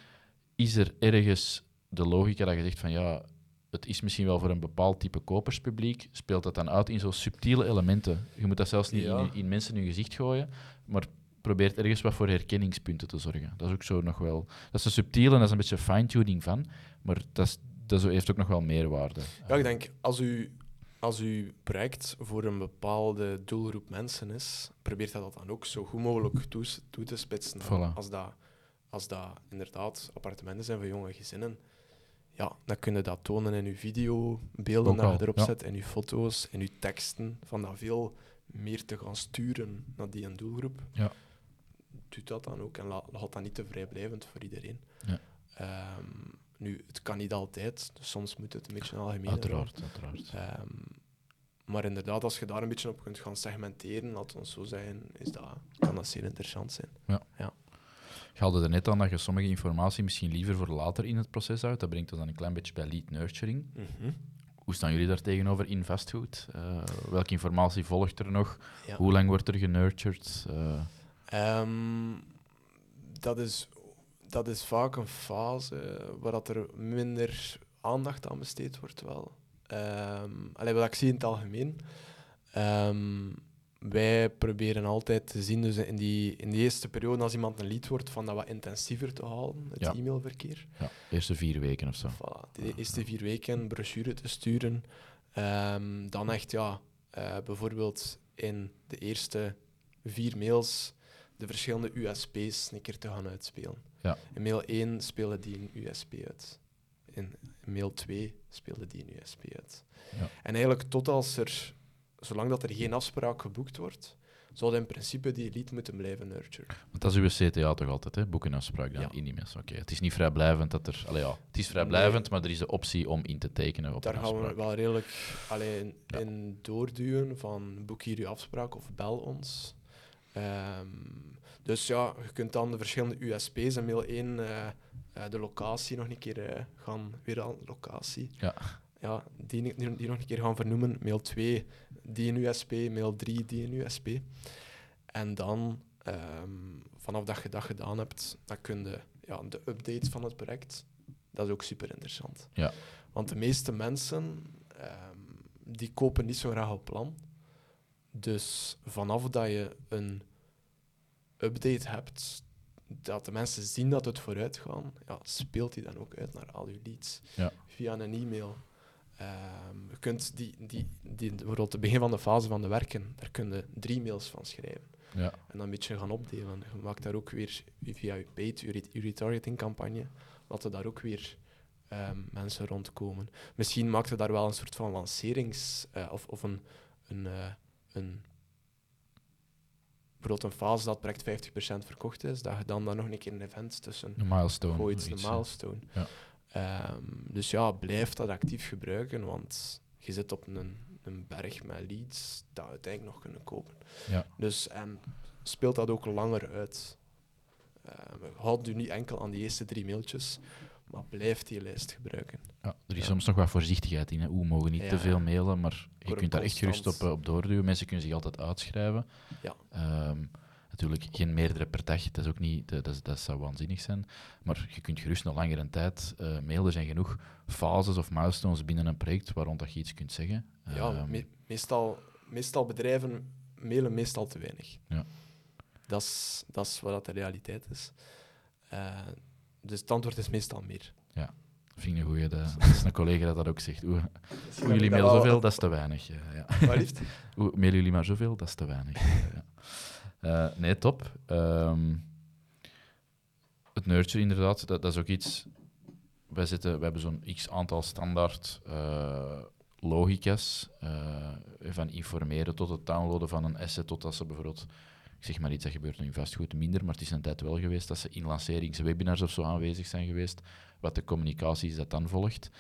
Is er ergens de logica dat je zegt van ja, het is misschien wel voor een bepaald type koperspubliek, speelt dat dan uit in zo subtiele elementen? Je moet dat zelfs niet Ja. in, in mensen hun gezicht gooien, maar probeert ergens wat voor herkenningspunten te zorgen. Dat is ook zo nog wel... Dat is een subtiele en dat is een beetje fine-tuning van, maar dat, is, dat is- heeft ook nog wel meerwaarde. ja ik denk, als u, als uw project voor een bepaalde doelgroep mensen is, probeert dat dan ook zo goed mogelijk toe, toe te spitsen. Voilà. Als, dat, als dat inderdaad appartementen zijn voor jonge gezinnen, ja, dan kun je dat tonen in je videobeelden Ook dat je erop ja. zet, in je foto's, in je teksten, van dat veel meer te gaan sturen naar die doelgroep. Ja. Doet dat dan ook en la- laat dat niet te vrijblijvend voor iedereen. Ja. Ehm, nu, het kan niet altijd, dus soms moet het een beetje algemeen Uiteraard, uiteraard. Ehm, maar inderdaad, als je daar een beetje op kunt gaan segmenteren, we het zo zeggen, is dat, kan dat zeer interessant zijn. Haalde er net aan dat je sommige informatie misschien liever voor later in het proces houdt. Dat brengt ons dan een klein beetje bij lead nurturing. Hoe staan jullie daar tegenover in vastgoed? Eh, welke informatie volgt er nog? Ja. Hoe lang wordt er genurtured? Eh, Ehm, dat, is, dat is vaak een fase waar dat er minder aandacht aan besteed wordt wel. Ehm allee, wat ik zie in het algemeen. Ehm, wij proberen altijd te zien, dus in die, in die eerste periode, als iemand een lead wordt, van dat wat intensiever te halen, het Ja. e-mailverkeer. ja, eerste vier weken of zo. Voilà, de eerste vier weken brochure te sturen. Ehm, dan echt, ja, eh, bijvoorbeeld in de eerste vier mails de verschillende USP's een keer te gaan uitspelen. Ja. In mail 1 speelde die een USP uit. In mail 2 speelde die een USP uit. Ja. En eigenlijk tot als er, zolang dat er geen afspraak geboekt wordt, zou in principe die lead moeten blijven nurturen. Want dat is uw CTA toch altijd, hè? boekenafspraak dan Ja. in die mes. Oké, Het is niet vrijblijvend dat er... Allee, ja, het is vrijblijvend, maar er is de optie om in te tekenen op Daar een gaan we afspraak. wel redelijk alleen Ja. in doorduwen van boek hier je afspraak of bel ons. Ehm, dus ja, je kunt dan de verschillende USP's in mail 1 eh, eh, de locatie nog een keer eh, gaan, weer aan locatie. Ja. Ja, die, die, die nog een keer gaan vernoemen. Mail 2, die een USP. Mail 3, die een USP. En dan, ehm, vanaf dat je dat gedaan hebt, dan kun je ja, de updates van het project. Dat is ook super interessant. Ja. Want de meeste mensen ehm, die kopen niet zo graag op plan. Dus vanaf dat je een update hebt, dat de mensen zien dat het vooruit gaat, ja, speelt die dan ook uit naar al je leads. Ja. Via een e-mail. Ehm, je kunt die, die, die, bijvoorbeeld het begin van de fase van de werken, daar kun je drie mails van schrijven. Ja. En dan een beetje gaan opdelen. Je maakt daar ook weer via je paid, je re- je retargeting-campagne, laten daar ook weer ehm, mensen rondkomen. Misschien maakt het daar wel een soort van lancerings... eh, of, of een, een, eh, een... Bijvoorbeeld een fase dat het project 50% verkocht is, dat je dan, dan nog een keer een event tussen Een milestone. gooit, iets, een milestone. Ja. Ehm, dus ja, blijf dat actief gebruiken, want je zit op een, een berg met leads dat uiteindelijk nog kunnen kopen. Ja. Dus en speelt dat ook langer uit. Ehm houd u niet enkel aan die eerste drie mailtjes, maar blijf die lijst gebruiken. Ja, er is Ja. soms nog wat voorzichtigheid in. Hè. Oeh, we mogen niet Ja, te veel mailen, maar je kunt daar echt gerust op, eh, op doorduwen. Mensen kunnen zich altijd uitschrijven. Ja. Ehm, natuurlijk geen meerdere per dag, dat, is ook niet, dat, dat zou waanzinnig zijn. Maar je kunt gerust nog langere tijd eh mailen. Er zijn genoeg fases of milestones binnen een project waar rond dat je iets kunt zeggen. Ja, Ehm, me- meestal, meestal bedrijven mailen meestal te weinig. Ja. Dat is, dat is wat dat de realiteit is. Eh, dus het antwoord is meestal meer. vind ik een goeie. Dat, dat is een collega dat dat ook zegt. Oeh, oeh, jullie mailen zoveel, dat is te weinig. Ja, ja. Wat liefst? Oeh, mailen jullie maar zoveel, dat is te weinig. ja. Eh, nee, top. Ehm, het nurture inderdaad, dat, dat is ook iets... Wij, zitten, wij hebben zo'n x-aantal standaard eh, logica's eh, van informeren tot het downloaden van een asset, tot dat ze bijvoorbeeld... Ik zeg maar iets, dat gebeurt nu vastgoed minder, maar het is een tijd wel geweest dat ze in lanceringswebinars of zo aanwezig zijn geweest, wat de communicatie is dat dan volgt.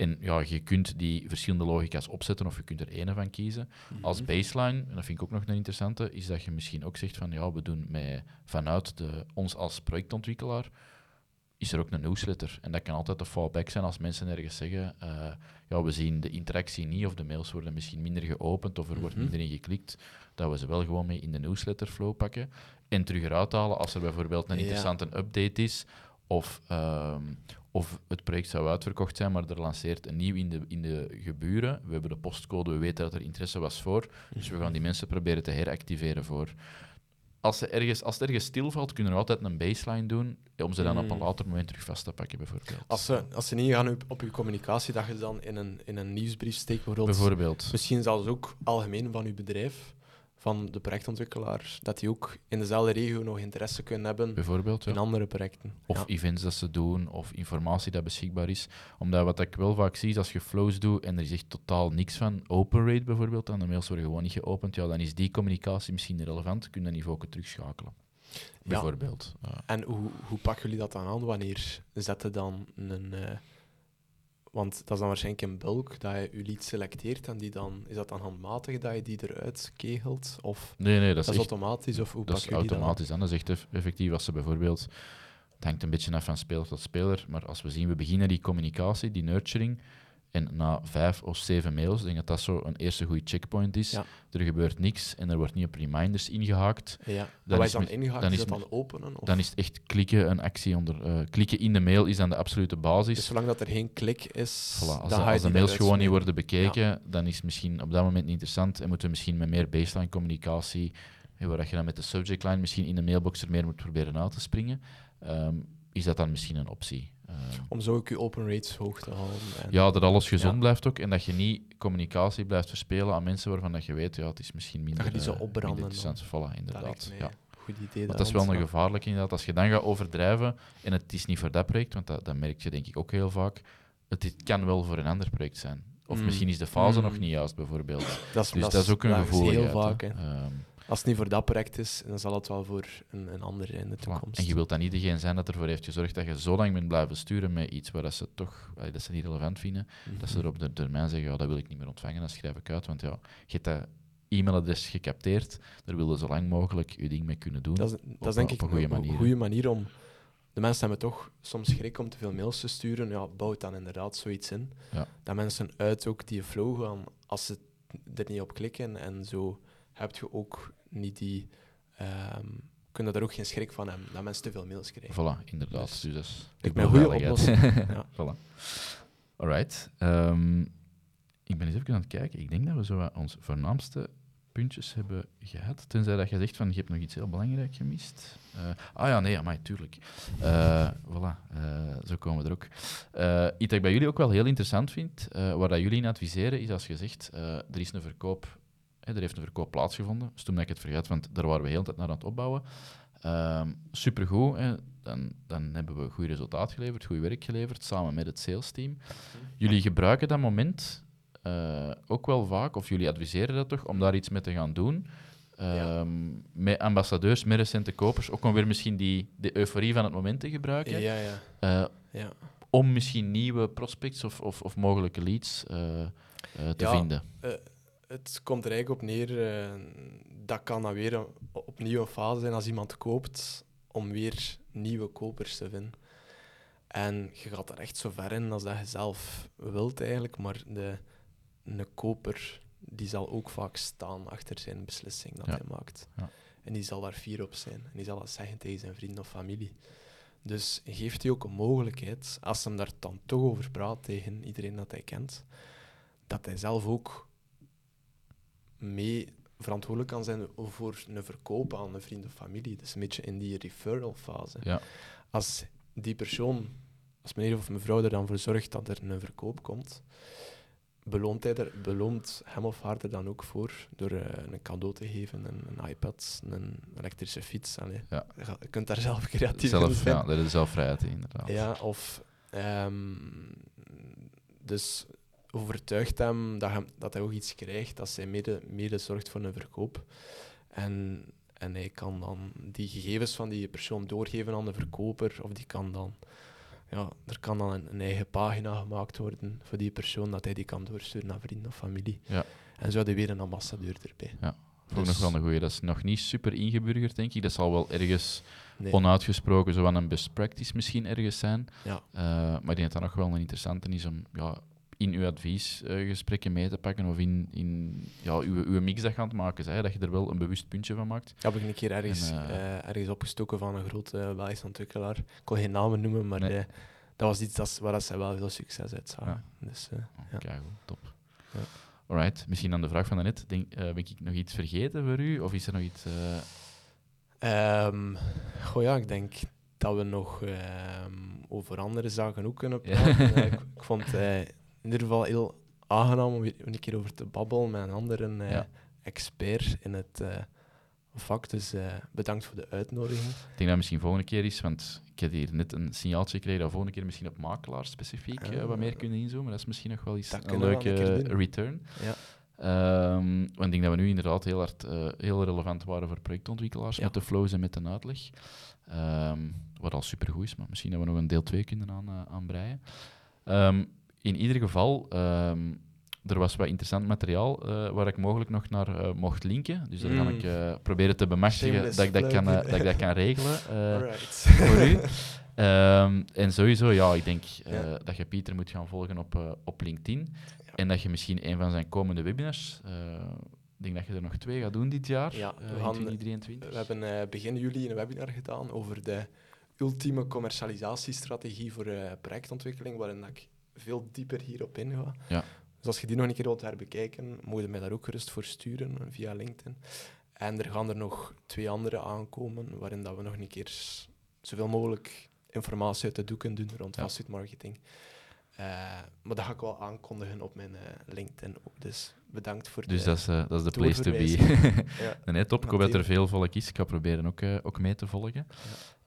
En ja, je kunt die verschillende logica's opzetten of je kunt er ene van kiezen. Als baseline, en dat vind ik ook nog een interessante, is dat je misschien ook zegt van ja, we doen met, vanuit de, ons als projectontwikkelaar, is er ook een newsletter. En dat kan altijd de fallback zijn als mensen ergens zeggen, eh, ja, we zien de interactie niet of de mails worden misschien minder geopend of er wordt Mhm. minder in geklikt, dat we ze wel gewoon mee in de newsletter flow pakken en terug eruit halen als er bijvoorbeeld een Ja. interessante update is of, ehm, of het project zou uitverkocht zijn, maar er lanceert een nieuw in de, in de geburen. We hebben de postcode, we weten dat er interesse was voor, dus we gaan die mensen proberen te heractiveren voor. Als, ze ergens, als het ergens stilvalt, kunnen we altijd een baseline doen, om ze dan op een Mm. later moment terug vast te pakken, bijvoorbeeld. Als ze, als ze niet gaan op, op je communicatie, dat je ze dan in een, in een nieuwsbrief steekt, bijvoorbeeld. bijvoorbeeld. Misschien zelfs ook algemeen van je bedrijf. Van de projectontwikkelaar, dat die ook in dezelfde regio nog interesse kunnen hebben bijvoorbeeld. Ja. in andere projecten. Of ja. events dat ze doen, of informatie dat beschikbaar is. Omdat wat ik wel vaak zie, is als je flows doet en er is echt totaal niks van, open rate bijvoorbeeld, dan de mails worden gewoon niet geopend, ja, dan is die communicatie misschien relevant, kun je dat niveau ook terugschakelen. Bijvoorbeeld. Ja. En hoe, hoe pakken jullie dat dan aan? Wanneer zetten dan een... eh, want dat is dan waarschijnlijk in bulk, dat je je lead selecteert en die dan... Is dat dan handmatig dat je die eruit kegelt? Of Nee, nee, dat dat is, echt, automatisch? Of hoe dat is automatisch aan. Dat is echt eff- effectief als ze bijvoorbeeld... Het hangt een beetje af van speler tot speler, maar als we zien, we beginnen die communicatie, die nurturing, en na vijf of zeven mails, ik denk dat dat zo een eerste goede checkpoint is. Ja. Er gebeurt niks en er wordt niet op reminders ingehaakt. Ja. Dan is is dan ingehaakt, dan is is dat met- dan openen? Of? Dan is het echt klikken, een actie onder... eh, klikken in de mail is dan de absolute basis. Dus zolang dat er geen klik is, Voilà, als dan de, als mails gewoon niet worden bekeken, dan is het misschien op dat moment niet interessant en moeten we misschien met meer baseline communicatie, eh, waar je dan met de subject line misschien in de mailbox er meer moet proberen uit te springen, ehm, is dat dan misschien een optie. Ehm, Om zo ook je open rates hoog te houden. En ja, dat alles gezond Ja. blijft ook en dat je niet communicatie blijft verspelen aan mensen waarvan dat je weet, ja, het is misschien minder, je die zou eh, opbranden minder. Voilà, dat inderdaad. mij Ja. goed idee. Want dat is wel een gevaarlijk inderdaad. Als je dan gaat overdrijven, en het is niet voor dat project, want dat, dat merk je denk ik ook heel vaak, het dit kan wel voor een ander project zijn. Of Mm. misschien is de fase Mm. nog niet juist, bijvoorbeeld. Dat is, Dus dat is ook een dat is gevoeligheid. heel vaak. Als het niet voor dat project is, dan zal het wel voor een, een ander in de toekomst. En je wilt dan niet degene zijn dat ervoor heeft gezorgd dat je zo lang bent blijven sturen met iets waar dat ze toch dat ze niet relevant vinden, dat ze Mhm. er op de termijn zeggen, ja, dat wil ik niet meer ontvangen, dat schrijf ik uit, want ja, je hebt dat e-mailadres gecapteerd, daar willen zo lang mogelijk je ding mee kunnen doen. Dat is, dat is denk op ik een goede manier, goede manier om... De mensen hebben toch soms schrik om te veel mails te sturen. Ja, bouwt dan inderdaad zoiets in. Ja. Dat mensen uit ook die flow gaan als ze er niet op klikken. En zo heb je ook niet die... ehm kunnen daar ook geen schrik van hebben, dat mensen te veel mails krijgen. Voilà, inderdaad. Dus Dus, dat is mij een goede oplossing. Ja. voilà. Alright. Ehm, ik ben eens even aan het kijken. Ik denk dat we zo wat onze voornaamste puntjes hebben gehad. Tenzij dat je zegt van je hebt nog iets heel belangrijk gemist. Eh, ah ja, nee, maar tuurlijk. Eh voilà, eh, zo komen we er ook. Iets dat ik bij jullie ook wel heel interessant vind, waar dat jullie in adviseren, is als je zegt, er is een verkoop, er heeft een verkoop plaatsgevonden. Dus toen dat ik het vergat, want daar waren we heel de tijd naar aan het opbouwen. Ehm supergoed, hè. Dan, dan hebben we goed resultaat geleverd, goed werk geleverd, samen met het sales team. Jullie gebruiken dat moment eh, ook wel vaak, of jullie adviseren dat toch, om daar iets mee te gaan doen. Ja. Ehm, Met ambassadeurs, met recente kopers, ook om weer misschien die, de euforie van het moment te gebruiken. Ja, ja. Eh, ja. om misschien nieuwe prospects of, of, of mogelijke leads eh, te Ja. vinden. Het komt er eigenlijk op neer, eh, dat kan dan weer een, opnieuw een fase zijn als iemand koopt, om weer nieuwe kopers te vinden. En je gaat er echt zo ver in als dat je zelf wilt eigenlijk, maar de, een koper die zal ook vaak staan achter zijn beslissing dat Ja. hij maakt. Ja. En die zal daar fier op zijn. En die zal dat zeggen tegen zijn vrienden of familie. Dus geeft hij ook een mogelijkheid, als hij daar dan toch over praat tegen iedereen dat hij kent, dat hij zelf ook mee verantwoordelijk kan zijn voor een verkoop aan een vriend of familie. Dus een beetje in die referral fase. Ja. Als die persoon, als meneer of mevrouw er dan voor zorgt dat er een verkoop komt, beloont, hij er, beloont hem of haar er dan ook voor door eh, een cadeau te geven, een, een iPad, een elektrische fiets. Allee, Ja. je kunt daar zelf creatief in Zelf, zijn. ja, dat is zelfvrijheid, inderdaad. Ja, of ehm, dus overtuigt hem dat, hem dat hij ook iets krijgt als hij mede, mede zorgt voor een verkoop. En, en hij kan dan die gegevens van die persoon doorgeven aan de verkoper, of die kan dan, ja, er kan dan een, een eigen pagina gemaakt worden voor die persoon, dat hij die kan doorsturen naar vrienden of familie. Ja. En zo had hij weer een ambassadeur erbij. Ook Dus- nog wel een goeie. Dat is nog niet super ingeburgerd, denk ik. Dat zal wel ergens Nee. onuitgesproken zo van een best practice misschien ergens zijn. Ja. Eh, maar ik denk dat dat nog wel een interessante is om ja, in uw adviesgesprekken mee te pakken of in, in ja, uw, uw mix dat te maken. Hè, dat je er wel een bewust puntje van maakt. heb ik een keer ergens, En, eh, eh, ergens opgestoken van een grote uh, Belgische ontwikkelaar. Ik kon geen namen noemen, maar Nee. eh, dat was iets dat, waar dat zij wel veel succes uit zagen. Dus, eh, Oh, Ja. Keigoed, top. Ja. Alright, misschien aan de vraag van daarnet. Denk, eh, ben ik nog iets vergeten voor u? Of is er nog iets... eh, ehm, goh ja, ik denk dat we nog ehm, over andere zaken ook kunnen Ja. praten. Eh, ik, ik vond het eh, in ieder geval heel aangenaam om weer een keer over te babbelen met een andere eh, Ja. expert in het eh, vak. Dus eh, bedankt voor de uitnodiging. Ik denk dat het misschien volgende keer is, want ik heb hier net een signaaltje gekregen dat volgende keer misschien op makelaar specifiek wat meer kunnen inzoomen. Dat is misschien nog wel Dat een leuke een return. Ja. Ehm, want ik denk dat we nu inderdaad heel, hard, heel relevant waren voor projectontwikkelaars Ja. met de flows en met de uitleg. Ehm, wat al supergoed is, maar misschien dat we nog een deel 2 kunnen aan, aanbreien. Ehm, in ieder geval, ehm, er was wat interessant materiaal eh, waar ik mogelijk nog naar eh, mocht linken. Dus daar ga Mm. ik eh, proberen te bemachtigen dat ik dat, kan, dat ik dat kan regelen. voor u. Ehm, en sowieso, ja, ik denk Ja. dat je Pieter moet gaan volgen op, op LinkedIn. Ja. En dat je misschien een van zijn komende webinars, ik denk dat je er nog twee gaat doen dit jaar, Ja, we in gaan- 2023. We hebben begin juli een webinar gedaan over de ultieme commercialisatiestrategie voor projectontwikkeling, waarin ik veel dieper hierop inga. Ja. Dus als je die nog een keer wilt herbekijken, moet je mij daar ook gerust voor sturen via LinkedIn. En er gaan er nog twee andere aankomen, waarin dat we nog een keer zoveel mogelijk informatie uit de doeken doen rond Ja. vastgoedmarketing. Eh, maar dat ga ik wel aankondigen op mijn eh, LinkedIn ook. Dus bedankt voor Dus de dat is, eh, dat is de place to be. ja. nee, top. Ik hoop dat er veel volk is. Ik ga proberen ook, ook mee te volgen.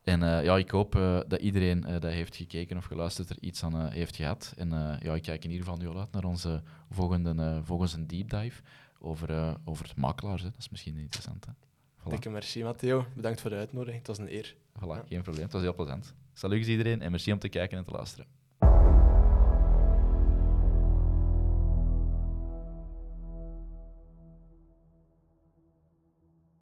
En eh, ja, ik hoop eh, dat iedereen eh, dat heeft gekeken of geluisterd er iets aan heeft gehad. En ja, ik kijk in ieder geval nu al uit naar onze volgende, volgende een deep dive over, over het makelaars. Hè. Dat is misschien interessant. Hè. Voilà, Dikke merci, Matteo. Bedankt voor de uitnodiging. Het was een eer. voilà geen probleem. Het was heel plezant. Salut iedereen en merci om te kijken en te luisteren.